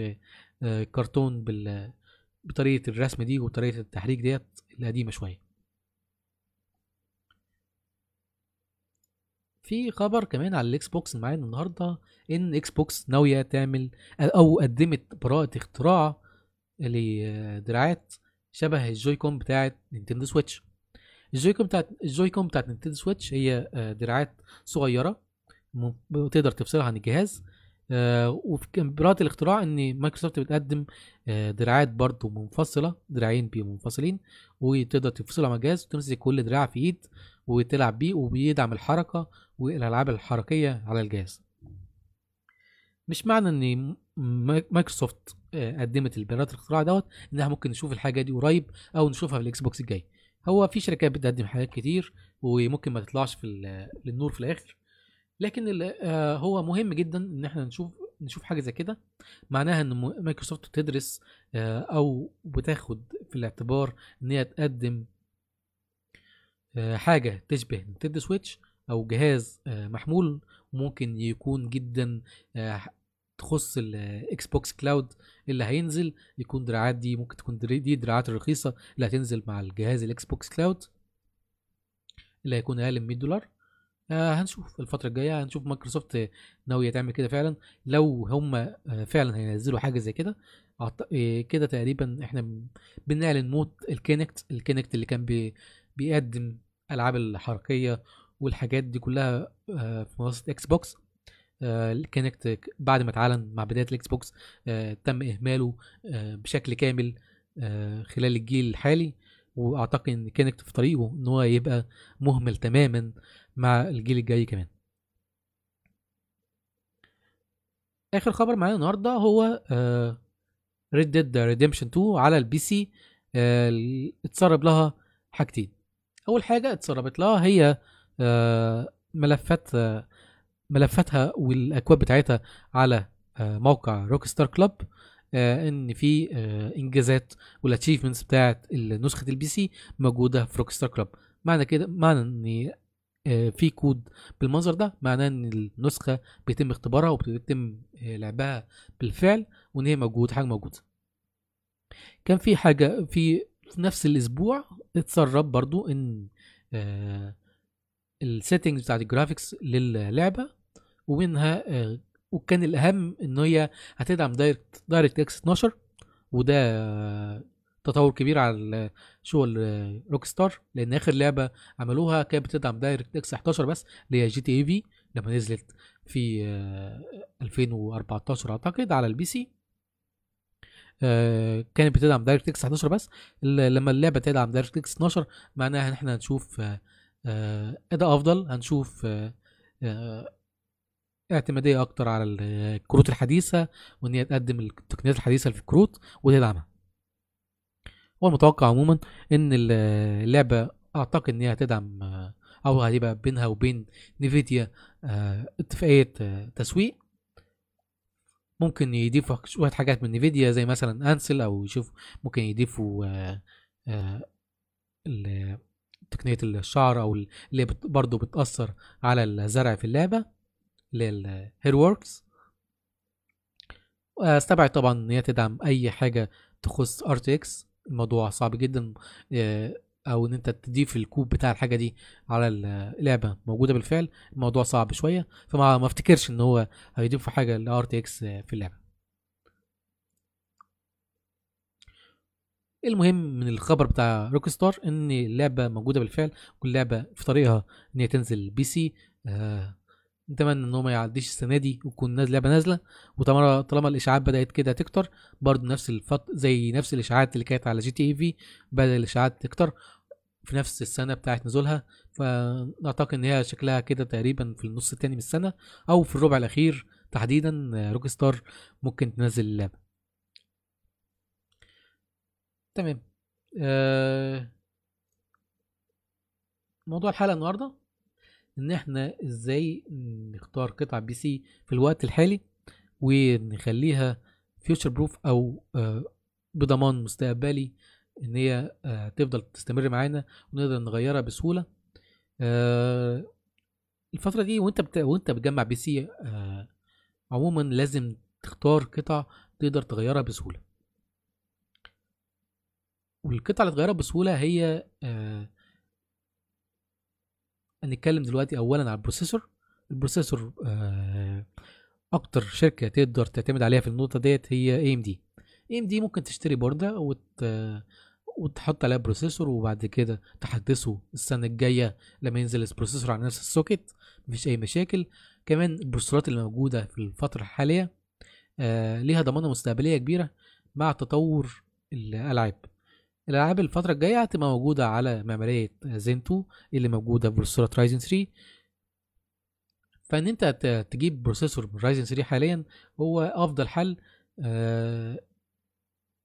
[SPEAKER 1] كرتون بال بطريقة الرسم دي وطريقة التحريك ديت القديمة شوية. في خبر كمان على ال Xbox معانا النهارده إن Xbox ناوية تعمل أو قدمت براءة اختراع لدراعات شبه ال Joy-Con بتاعت Nintendo Switch. ال Joy-Con بتاعت ال Joy-Con بتاعت Nintendo Switch هي آه، دراعات صغيرة تقدر تفصلها عن الجهاز. آه، وفي براءة الاختراع إن مايكروسوفت بتقدم آه، دراعات برضو منفصلة دراعين منفصلين وتقدر تفصلها مع الجهاز وتمسك كل دراع في إيد وتلعب بيه وبيدعم الحركة والألعاب الحركية على الجهاز. مش معنى إن مايكروسوفت قدمت البراءة الاختراع دوت إنها ممكن نشوف الحاجة دي قريب أو نشوفها في ال Xbox الجاي. هو في شركات بتقدم حاجات كتير وممكن ما تطلعش في للنور في الآخر. لكن آه، هو مهم جدا إن إحنا نشوف نشوف حاجة زي كده. معناها إن مايكروسوفت بتدرس آه، أو بتاخد في الاعتبار إن هي تقدم آه، حاجة تشبه Nintendo Switch أو جهاز آه، محمول ممكن يكون جدا آه، تخص ال Xbox Cloud اللي هينزل يكون دراعات دي ممكن تكون دي دراعات الرخيصه اللي هتنزل مع الجهاز ال Xbox Cloud اللي هيكون أقل من 100 دولار. آه هنشوف الفترة الجاية هنشوف مايكروسوفت ناوية تعمل كده فعلا. لو هم آه فعلا هينزلوا حاجة زي كده آه، كده تقريبا إحنا بنعلن موت ال Kinect ال Kinect اللي كان بي بيقدم ألعاب الحركية والحاجات دي كلها آه، في منصة Xbox ال Kinect ك- بعد ما اتعلن مع بداية ال Xbox آه، تم إهماله آه، بشكل كامل آه، خلال الجيل الحالي. وأعتقد إن Kinect في طريقه إن هو يبقى مهمل تماما مع الجيل الجاي كمان. آخر خبر معانا النهارده هو Red Dead Redemption 2 على ال PC آه، اتسرب لها حاجتين. أول حاجة اتسربت لها هي آه، ملفات آه، ملفاتها والأكواد بتاعتها على آه، موقع Rockstar Club إن في آه، إنجازات وال achievements بتاعت نسخه ال PC موجودة في Rockstar Club معنى كده معنى إن آه، في كود بالمنظر ده معناه إن النسخة بيتم اختبارها وبيتم لعبها بالفعل وإن هي موجود حاجة موجودة. كان في حاجة في في نفس الأسبوع اتسرب برضو إن ال settings بتاعت ال graphics للعبة ومنها آه، وكان الأهم إن هي هتدعم Direct DirectX 12 وده آه، تطور كبير على شغل Rockstar لأن آخر لعبة عملوها كانت بتدعم DirectX 11 بس اللي هي GTA V لما نزلت في آه، 2014 أعتقد على ال PC. آه، كانت بتدعم DirectX 11 بس. لما اللعبة تدعم DirectX 12 معناها إن إحنا هنشوف آه، آه، أداء أفضل هنشوف آه، آه، اعتمادية أكتر على ال- الكروت الحديثة وإن هي تقدم التقنيات الحديثة في الكروت وتدعمها هو المتوقع عموما إن ال- اللعبة أعتقد إن هي هتدعم أو هيبقى بينها وبين Nvidia آه، اتفاقية آه، تسويق. ممكن يضيفوا شوية حاجات من Nvidia زي مثلا Ansel أو يشوف ممكن يضيفوا آه، تقنية الشعر أو ال- اللي برضه بتأثر على الزرع في اللعبة. ال HairWorks أستبعد طبعا إن هي تدعم أي حاجة تخص RTX الموضوع صعب جدا آه، أو إن أنت تضيف الكود بتاع الحاجة دي على اللعبه موجودة بالفعل. الموضوع صعب شوية فما ما افتكرش إن هو هيضيفوا حاجة ل RTX في اللعبة. المهم من الخبر بتاع Rockstar إن اللعبة موجودة بالفعل. واللعبه في طريقها إن هي تنزل PC نتمنى إن هو ما يعديش السنة دي وتكون لعبة نازلة. وطالما طالما الإشاعات بدأت كده تكتر برضه نفس الفط زي نفس الإشاعات اللي كانت على GTA V بدأ الإشاعات تكتر في نفس السنة بتاعت نزولها. فاعتقد إن هي شكلها كده تقريبا في النص التاني من السنة أو في الربع الأخير تحديدا Rockstar ممكن تنزل اللعبه تمام. آه، موضوع الحلقة النهارده. إن إحنا إزاي نختار قطع PC في الوقت الحالي ونخليها future proof أو آه، بضمان مستقبلي إن هي آه، تفضل تستمر معانا ونقدر نغيرها بسهولة. آه، الفترة دي وأنت بت... وأنت بتجمع PC عموما لازم تختار قطع تقدر تغيرها بسهولة. والقطعة اللي تغيرها بسهولة هي آه، هنتكلم دلوقتي اولا على ال processor. ال processor آه، أكتر شركة تقدر تعتمد عليها في النقطة ديت هي اي ام دي اي ام دي ممكن تشتري بوردة وت... وتحط عليها processor وبعد كده تحدثه السنة الجاية لما ينزل ال processor على نفس ال socket مفيش أي مشاكل. كمان البروسيسورات اللي موجودة في الفترة الحالية آه ليها ضمانة مستقبلية كبيرة مع تطور الالعاب الألعاب الفترة الجاية هتبقى موجودة على معمارية زين 2 اللي موجودة بروسيسورات Ryzen 3 فإن أنت تجيب processor من Ryzen 3 حاليا هو أفضل حل آه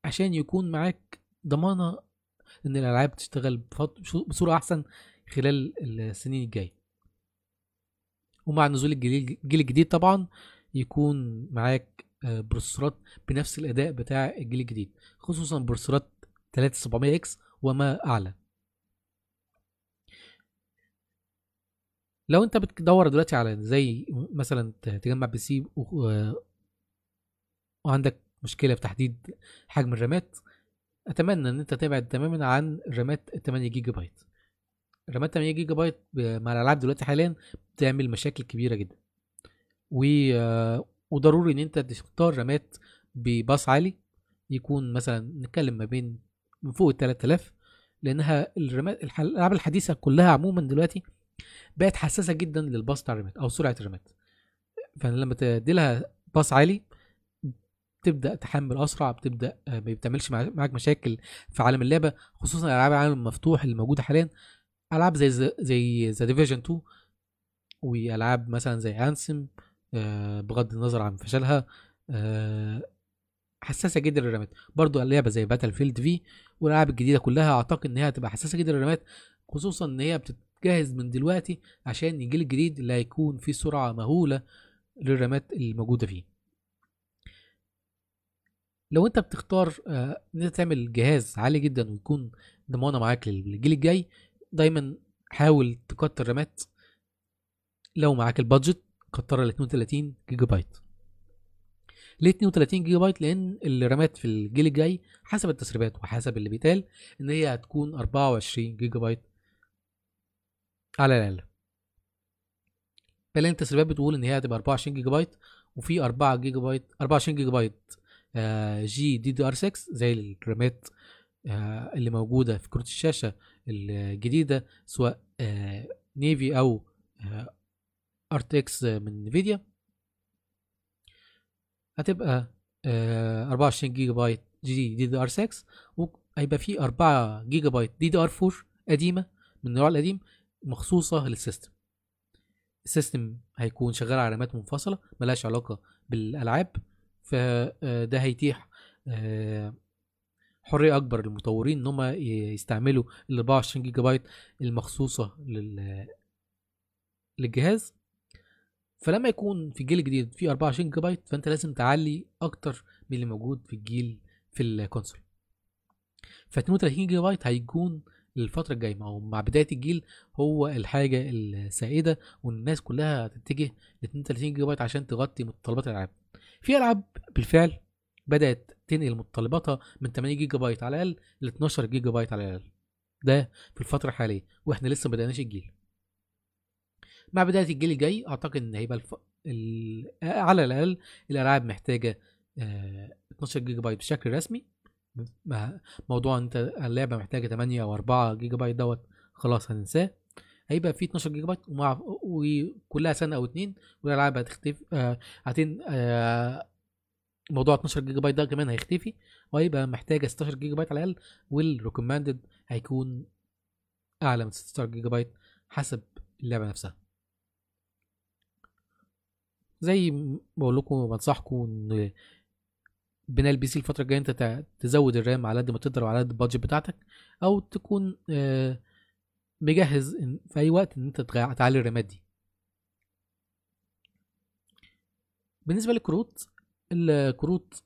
[SPEAKER 1] عشان يكون معاك ضمانة إن الألعاب تشتغل بصورة أحسن خلال السنين الجاية. ومع نزول الجيل الجيل الجديد طبعا يكون معاك آه، processor ات بنفس الأداء بتاع الجيل الجديد خصوصا processor ات 3700 X وما أعلى. لو أنت بتدور دلوقتي على زي مثلا تجمع PC وعندك مشكلة في تحديد حجم الرامات أتمنى إن أنت تبعد تماما عن الرامات 8 جيجا بايت رامات 8 جيجا بايت مع الألعاب دلوقتي حاليا بتعمل مشاكل كبيرة جدا. و وضروري إن أنت تختار رامات بباص عالي يكون مثلا نتكلم ما بين من فوق ال 3000 لأنها الالعاب الحديثة كلها عموما دلوقتي بقت حساسة جدا للباص بتاع الرامات أو سرعة الرامات فلما تدي لها باص عالي تبدا تحمل أسرع بتبدأ آه، ما بتعملش مع- معاك مشاكل في عالم اللعبة خصوصا ألعاب العالم المفتوح اللي موجوده حاليا. ألعاب زي زي The Division 2 وألعاب مثلا زي Anthem بغض النظر عن فشلها آه، حساسة جدا للرامات برضو اللعبه زي Battlefield V والألعاب الجديدة كلها أعتقد إن هي هتبقى حساسة جدا للرامات خصوصا إن هي بتتجهز من دلوقتي عشان الجيل الجديد اللي هيكون فيه سرعة مهولة للرامات الموجودة فيه. لو أنت بتختار آه، إن أنت تعمل جهاز عالي جدا ويكون ضمانة معاك للجيل الجاي دايما حاول تكتر رامات لو معاك ال budget كترها ل 32 جيجا بايت. ليه 32 جيجا بايت؟ لأن الرامات في الجيل الجاي حسب التسريبات وحسب اللي بيتقال إن هي هتكون 24 جيجا بايت على الأقل. فلأن التسريبات بتقول إن هي هتبقى 24 جيجا بايت وفي 4 جيجا بايت 24 جيجا بايت آه، GDDR 6 زي الرامات آه، اللي موجودة في كروت الشاشة الجديدة سواء آه، Navi أو RTX من Nvidia هتبقى آه، 24 جيجا بايت GDDR 6 وهيبقى في 4 جيجا بايت DDR 4 قديمة من النوع القديم مخصوصة لل system. ال system هيكون شغال على رامات منفصلة ملهاش علاقة بالألعاب فده هيتيح آه، حرية أكبر للمطورين إن هم يستعملوا ال 24 جيجا بايت المخصوصة لل للجهاز. فلما يكون في الجيل الجديد في 24 جيجا بايت فأنت لازم تعلي أكتر من اللي موجود في الجيل في ال console. ف 32 جيجا بايت هيكون للفترة الجاية أو مع بداية الجيل هو الحاجة السائدة والناس كلها هتتجه ل 32 جيجا بايت عشان تغطي متطلبات الألعاب. في ألعاب بالفعل بدأت تنقل متطلباتها من 8 جيجا بايت على الأقل ل 12 جيجا بايت على الأقل. ده في الفترة الحالية وإحنا لسه ما بدأناش الجيل. مع بداية الجيل الجاي أعتقد إن هيبقى الف... ال... على الأقل الألعاب محتاجة آه... 12 جيجا بايت بشكل رسمي. موضوع أنت اللعبة محتاجة 8 أو 4 جيجا بايت دوت خلاص هننساه. هيبقى في 12 جيجا بايت ومع وكلها سنة أو اتنين والألعاب هتختفي آه... هتن آه... موضوع 12 جيجا بايت ده كمان هيختفي. وهيبقى محتاجة 16 جيجا بايت على الأقل وال recommended هيكون أعلى من 16 جيجا بايت حسب اللعبة نفسها. زي ما بقول لكم بنصحكم إن بناء ال PC الفترة الجاية أنت تزود الرام على قد ما تقدر وعلى قد ال budget بتاعتك أو تكون آه، مجهز في أي وقت إن أنت تعلي الرامات دي. بالنسبة للكروت الكروت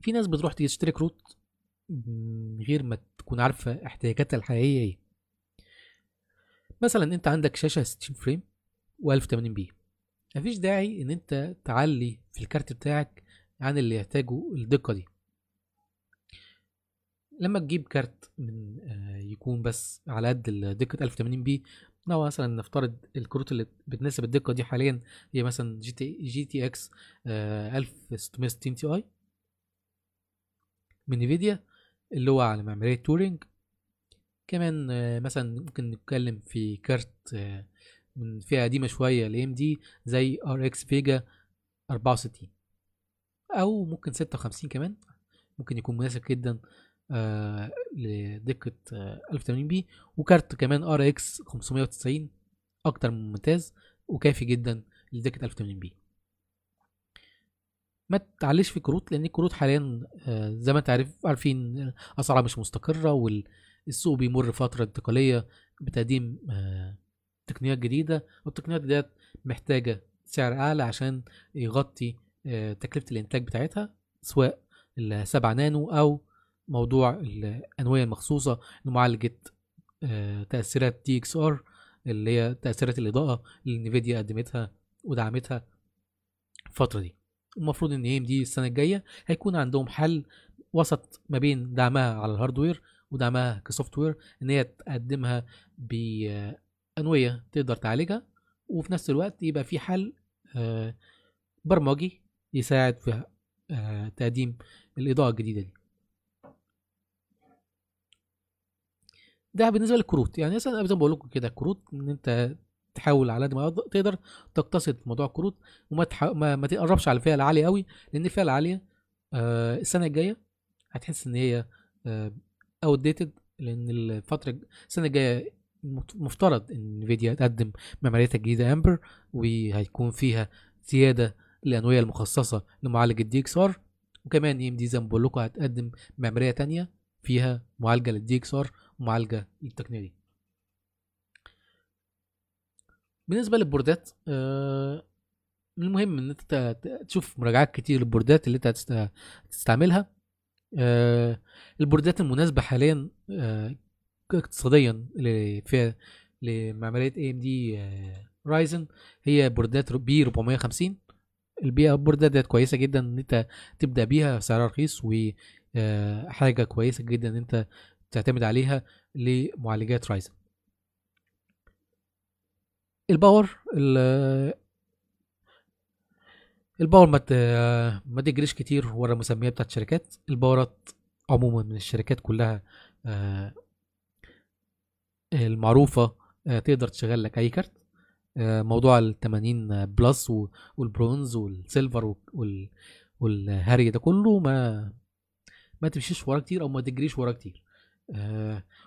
[SPEAKER 1] في ناس بتروح تشتري كروت من غير ما تكون عارفة احتياجاتها الحقيقية إيه. مثلا أنت عندك شاشة 60 frame و1080 p. مفيش داعي إن أنت تعلي في الكارت بتاعك عن اللي يحتاجه الدقة دي. لما تجيب كارت من آه، يكون بس على قد دقة 1080 p لو مثلا نفترض الكروت اللي بتناسب الدقة دي حاليا هي مثلا جي تي جي تي إكس 1660 تي آي من Nvidia اللي هو على معمارية Turing. كمان آه، مثلا ممكن نتكلم في كارت آه، من فئة قديمة شوية ل AMD زي RX Vega 64 أو ممكن 56 كمان. ممكن يكون مناسب جدا آه لدقة آه 1080 p وكارت كمان RX 590 أكتر من ممتاز وكافي جدا لدقة 1080 p. ما تعليش في كروت لأن الكروت حاليا آه زي ما أنت عارف عارفين أسعارها مش مستقرة والسوق بيمر فترة انتقالية بتقديم آه تقنيات جديدة والتقنيات ديت محتاجة سعر أعلى عشان يغطي آه، تكلفة الإنتاج بتاعتها سواء السبعة نانو أو موضوع الأنوية المخصوصة لمعالجة آه، تأثيرات DXR اللي هي تأثيرات الإضاءة اللي Nvidia قدمتها ودعمتها الفترة دي. المفروض إن AMD السنة الجاية هيكون عندهم حل وسط ما بين دعمها على ال hardware ودعمها ك software إن هي تقدمها بأنوية تقدر تعالجها وفي نفس الوقت يبقى في حل آه، برمجي يساعد في آه، تقديم الإضاءة الجديدة دي. ده بالنسبة للكروت. يعني مثلا زي ما بقول لكم كده الكروت إن أنت تحاول على قد ما تقدر تقتصد موضوع الكروت وما تح... ما, ما تقربش على الفئة العالية قوي لأن الفئة العالية آه السنة الجاية هتحس إن هي آه outdated لأن الفترة السنة الجاية مفترض إن نفيديا تقدم معماريتها الجديده امبر وهيكون فيها زيادة الانويه المخصصة لمعالج ال DXR وكمان AMD زي ما بقول لكم هتقدم معمارية تانية فيها معالجة لل DXR ومعالجة للتقنيه دي. بالنسبة لل boardات آه المهم إن أنت تشوف مراجعات كتير لل boardات اللي أنت هتستعملها. آه ال boardات المناسبة حاليا آه اقتصاديا في لمعماريه AMD رايزن هي boardات B 450 البيئة ال boardات ديت كويسة جدا إن أنت تبدأ بيها سعرها رخيص وحاجه كويسة جدا إن أنت تعتمد عليها لمعالجات رايزن ال power ال power ما ما تجريش كتير ورا المسميات بتاعت الشركات. ال powerات عموما من الشركات كلها المعروفة تقدر تشغل لك أي كارت. موضوع ال 80 Plus وال Bronze وال Silver والهري ده كله ما ما تمشيش وراه كتير أو ما تجريش وراه كتير.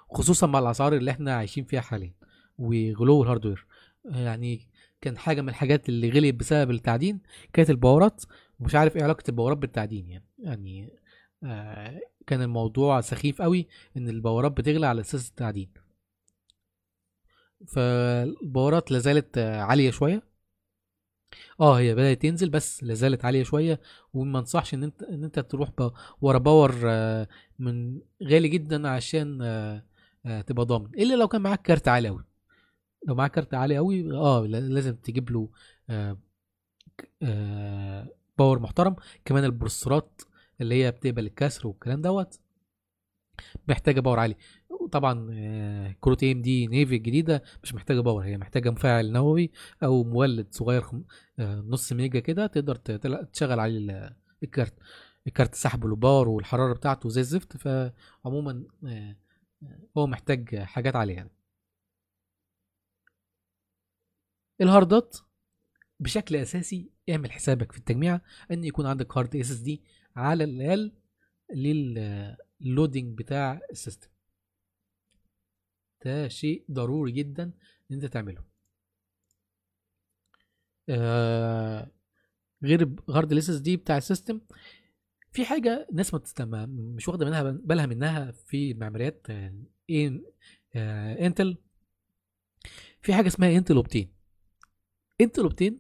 [SPEAKER 1] خصوصا مع الأسعار اللي إحنا عايشين فيها حاليا وغلو ال hardware يعني كان حاجة من الحاجات اللي غليت بسبب التعدين كانت ال powerات. ومش عارف إيه علاقة ال powerات بالتعدين يعني. يعني آه كان الموضوع سخيف قوي إن ال powerات بتغلى على أساس التعدين. فال powerات لازالت عالية شوية. آه هي بدأت تنزل بس لازالت عالية شوية وما انصحش إن انت إن أنت تروح ورا power آه من غالي جدا عشان آه تبقى ضامن. إلا لو كان معاك كارت عالي قوي لو معاك كارت عالي قوي آه لازم تجيب له آه آه power محترم. كمان ال processorات اللي هي بتقبل الكسر والكلام دوت. محتاجة power عالي طبعا آه كروت AMD Navi الجديدة مش محتاجة power هي محتاجة مفاعل نووي أو مولد صغير. آه نص ميجا كده تقدر تشغل عليه الكارت الكارت سحب له power والحرارة بتاعته زي الزفت فعموما آه هو محتاج حاجات عالية يعني ال hardات بشكل أساسي اعمل حسابك في التجميع إن يكون عندك hard SSD على الأقل لل loading بتاع ال system ده شيء ضروري جدا إن أنت تعمله. آه غير hard ال SSD بتاع ال system في حاجة الناس ما مش واخدة منها بالها منها في المعماريات آه انتل في حاجة اسمها انتل Optane انتل Optane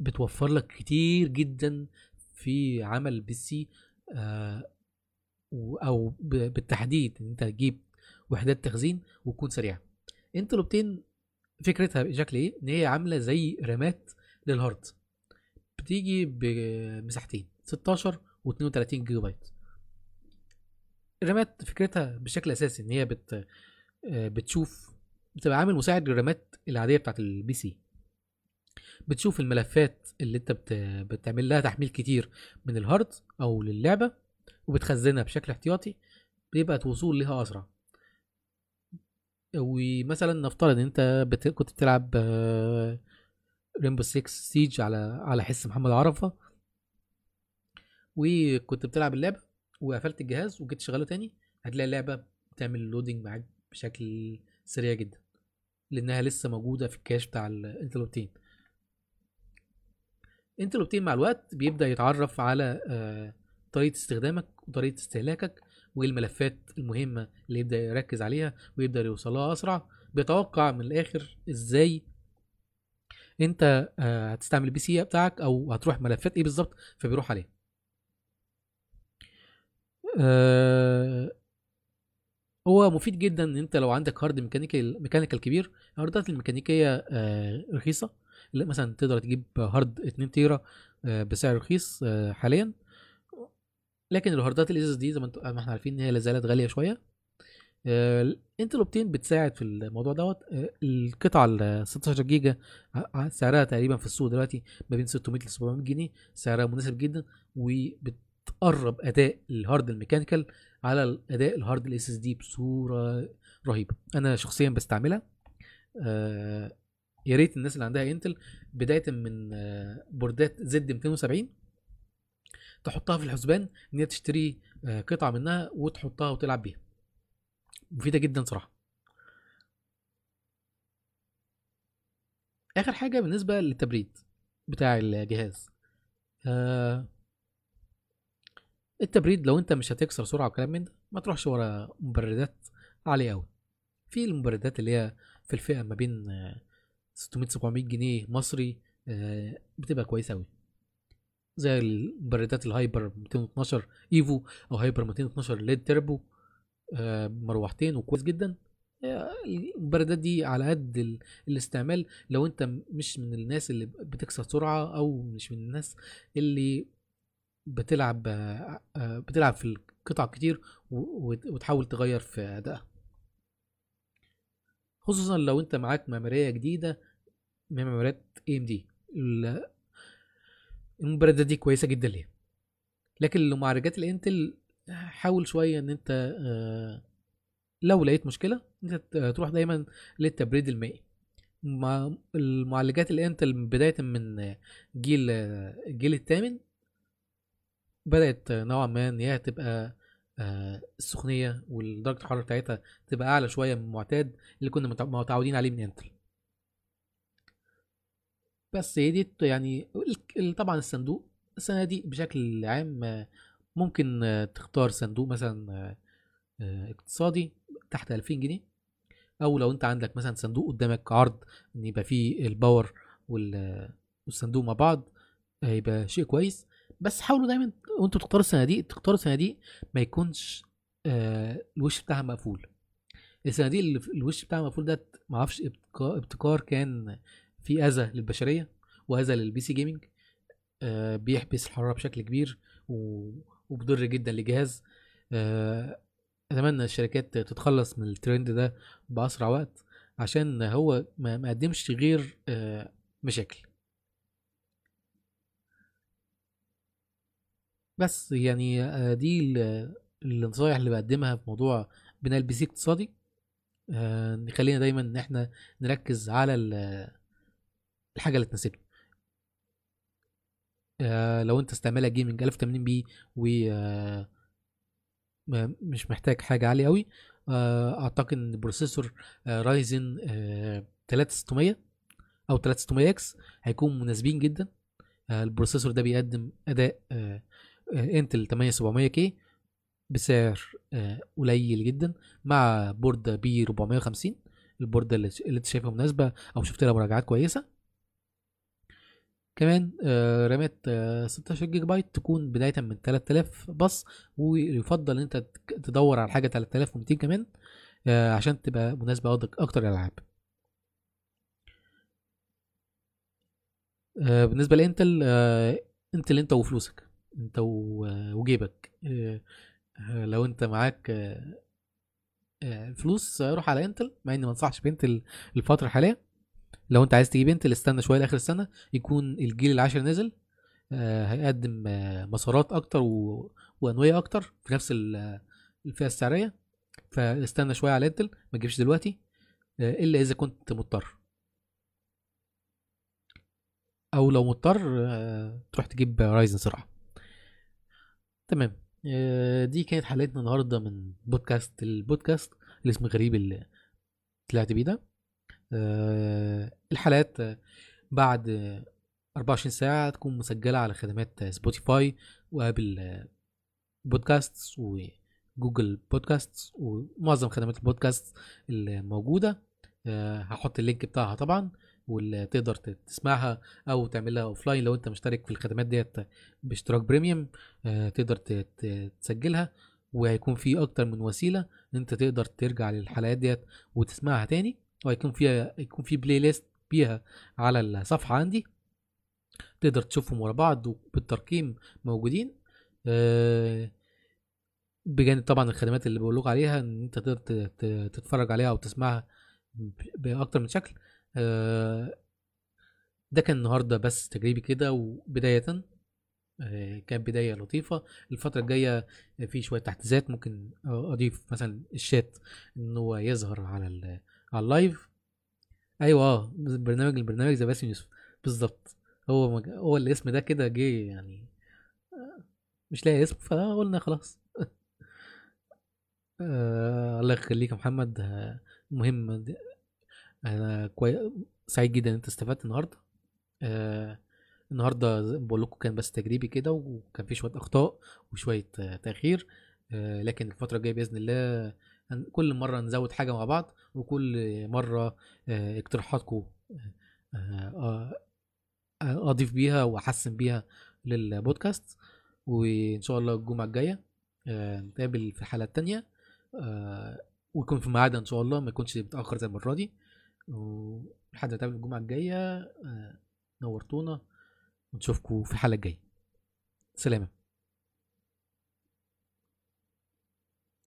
[SPEAKER 1] بتوفر لك كتير جدا في عمل ال PC آه أو بالتحديد إن أنت تجيب وحدات تخزين وتكون سريعة. انتل Optane فكرتها بشكل إيه؟ إن هي عاملة زي RAMات لل hard. بتيجي بمساحتين 16 و32 جيجا بايت. ال RAMات فكرتها بشكل أساسي إن هي بت بتشوف بتبقى عامل مساعد لل RAMات العادية بتاعت ال PC. بتشوف الملفات اللي أنت بت... بتعمل لها تحميل كتير من ال hard أو للعبة. وبتخزنها بشكل احتياطي بيبقى الوصول لها أسرع. ومثلا نفترض إن أنت بت... كنت بتلعب Rainbow 6 Siege على على حس محمد عرفة وكنت بتلعب اللعبة وقفلت الجهاز وجيت تشغله تاني هتلاقي اللعبة بتعمل loading معاك بشكل سريع جدا لأنها لسه موجودة في ال cache بتاع الانتل Optane انتل Optane مع الوقت بيبدأ يتعرف على طريقة استخدامك وطريقه استهلاكك وإيه الملفات المهمة اللي يبدأ يركز عليها ويبدا يوصلها أسرع. بيتوقع من الآخر إزاي أنت هتستعمل ال PC بتاعك أو هتروح ملفات إيه بالظبط فبيروح عليه هو مفيد جدا إن أنت لو عندك hard mechanical mechanical كبير ال hardات الميكانيكية رخيصة. مثلا تقدر تجيب hard 2 تيرا بسعر رخيص حاليا. لكن ال hardات ال SSD زي ما إحنا عارفين إن هي لازالت غالية شوية. آه، انتل Optane بتساعد في الموضوع دوت. آه، القطعة ال 16 جيجا سعرها تقريبا في السوق دلوقتي ما بين 600 ل 700 جنيه سعرها مناسب جدا وبتقرب أداء ال hard ال mechanical على الاداء ال hard ال SSD بصورة رهيبة. أنا شخصيا بستعملها. آه، يا ريت الناس اللي عندها إنتل بداية من بوردات زد 270 تحطها في الحسبان إن هي تشتري آه، قطعة منها وتحطها وتلعب بيها. مفيدة جدا صراحة. آخر حاجة بالنسبة للتبريد بتاع الجهاز آه التبريد لو أنت مش هتكسر سرعة وكلام من ده ما تروحش ورا مبردات عالية قوي في المبردات اللي هي في الفئة ما بين آه، 600 700 جنيه مصري آه، بتبقى كويسة قوي زي المبردات ال Hyper 212 Evo أو Hyper 212 LED Turbo آه، مروحتين وكويس جدا. آه، المبردات دي على قد ال- الاستعمال لو أنت مش من الناس اللي بتكسر سرعة أو مش من الناس اللي بتلعب آه، بتلعب في القطع كتير وتحاول تغير في أدائها. خصوصا لو أنت معاك ميمورية جديدة من ميموريات ام دي المبردات دي كويسة جدا ليها. لكن لو الإنتل حاول شوية إن أنت آه، لو لقيت مشكلة أنت تروح دايما للتبريد المائي. مع المعالجات الإنتل بداية من جيل الجيل الثامن بدأت نوعا ما إن هي تبقى آه، السخونية ودرجة الحرارة بتاعتها تبقى أعلى شوية من المعتاد اللي كنا متع- متعودين عليه من إنتل. بس هي دي يعني طبعا الصندوق الصناديق بشكل عام ممكن تختار صندوق مثلا آه، اقتصادي تحت 2000 جنيه أو لو أنت عندك مثلا صندوق قدامك عرض إن يبقى فيه ال power وال- والصندوق مع بعض آه، يبقى شيء كويس. بس حاولوا دايما وأنتوا بتختاروا الصناديق تختاروا صناديق ما يكونش آه، الوش بتاعها مقفول. الصناديق اللي الوش بتاعها مقفول ده معرفش ابتكار كان في أذى للبشرية وأذى للبي سي جيمنج آه، بيحبس الحرارة بشكل كبير و- ومضر جدا للجهاز. آه، أتمنى الشركات تتخلص من الترند ده بأسرع وقت عشان هو ما ما قدمش غير آه، مشاكل. بس يعني آه، دي ال- النصايح اللي بقدمها في موضوع بناء ال PC اقتصادي. آه، خلينا دايما إن إحنا نركز على الحاجة اللي تناسبنا آه، لو انت استعمالك gaming 1080 p و آه، مش محتاج حاجة عالية قوي آه، أعتقد إن processor رايزن 3600 أو 3600 X هيكون مناسبين جدا. آه، ال processor ده بيقدم أداء آه، آه، انتل 8700 K بسعر آه، قليل جدا مع بوردة B 450 البوردة اللي انت شايفها مناسبة أو شفت لها مراجعات كويسة. كمان آه، رامات آه، 16 جيجا بايت تكون بداية من 3000 بس ويفضل إن أنت تدور على حاجة 3200 كمان آه، عشان تبقى مناسبة أكتر- أكتر للألعاب. آه، بالنسبة لإنتل آه، إنتل أنت وفلوسك أنت آه، وجيبك. آه، آه، لو أنت معاك آه، آه، فلوس آه، روح على إنتل مع إني ما أنصحش بإنتل الفترة الحالية لو انت عايز تجيب انتل استنى شوية لآخر السنة يكون الجيل العاشر نزل آه، هيقدم آه، مسارات أكتر. وانويه أكتر في نفس ال- الفئة السعرية. فاستنى شوية على انتل ما تجيبش دلوقتي آه، إلا إذا كنت مضطر. أو لو مضطر تروح تجيب رايزن صراحة. تمام. دي كانت حلقتنا النهارده من بودكاست البودكاست اللي اسمه غريب اللي طلعت بيه ده. الحلقات آه، بعد آه، 24 ساعة تكون مسجلة على خدمات سبوتيفاي وأبل بودكاستس وجوجل بودكاستس ومعظم خدمات البودكاست الموجودة. آه، هحط ال link بتاعها طبعا واللي تقدر تسمعها أو تعملها offline لو أنت مشترك في الخدمات ديت باشتراك premium آه، تقدر تسجلها وهيكون في أكتر من وسيلة إن أنت تقدر ترجع للحلقات ديت وتسمعها تاني. وهيكون فيها يكون في بلاي ليست بيها على الصفحة عندي. تقدر تشوفهم ورا بعض وبالترقيم موجودين. آه، بجانب طبعا الخدمات اللي بقول عليها إن أنت تقدر تتفرج عليها أو تسمعها بأكتر من شكل. آه، ده كان النهارده بس تجريبي كده وبداية. آه، كانت بداية لطيفة. الفترة الجاية في شوية تحديثات ممكن أضيف مثلا الشات إن هو يظهر على على اللايف؟ أيوه آه برنامج البرنامج ذا باسم يوسف. بالظبط هو مج... هو الاسم ده كده جه يعني آه، مش لاقي اسم فقلنا خلاص. آه الله يخليك يا محمد. آه، مهم د- أنا كوي... سعيد جدا إن أنت استفدت النهارده. آه النهارده بقول لكم كان بس تجريبي كده وكان في شوية أخطاء وشوية آه تأخير. آه لكن الفترة الجاية بإذن الله كل مرة نزود حاجة مع بعض وكل مرة آه اقتراحاتكم آه آه أضيف بيها وأحسن بيها للبودكاست. وإن شاء الله الجمعة الجاية نتقابل في الحلقة التانية ويكون في ميعادها إن شاء الله ما يكونش متأخر زي المرة دي. ولحد ما نتقابل الجمعة الجاية نورتونا ونشوفكم في الحلقة الجاية. سلام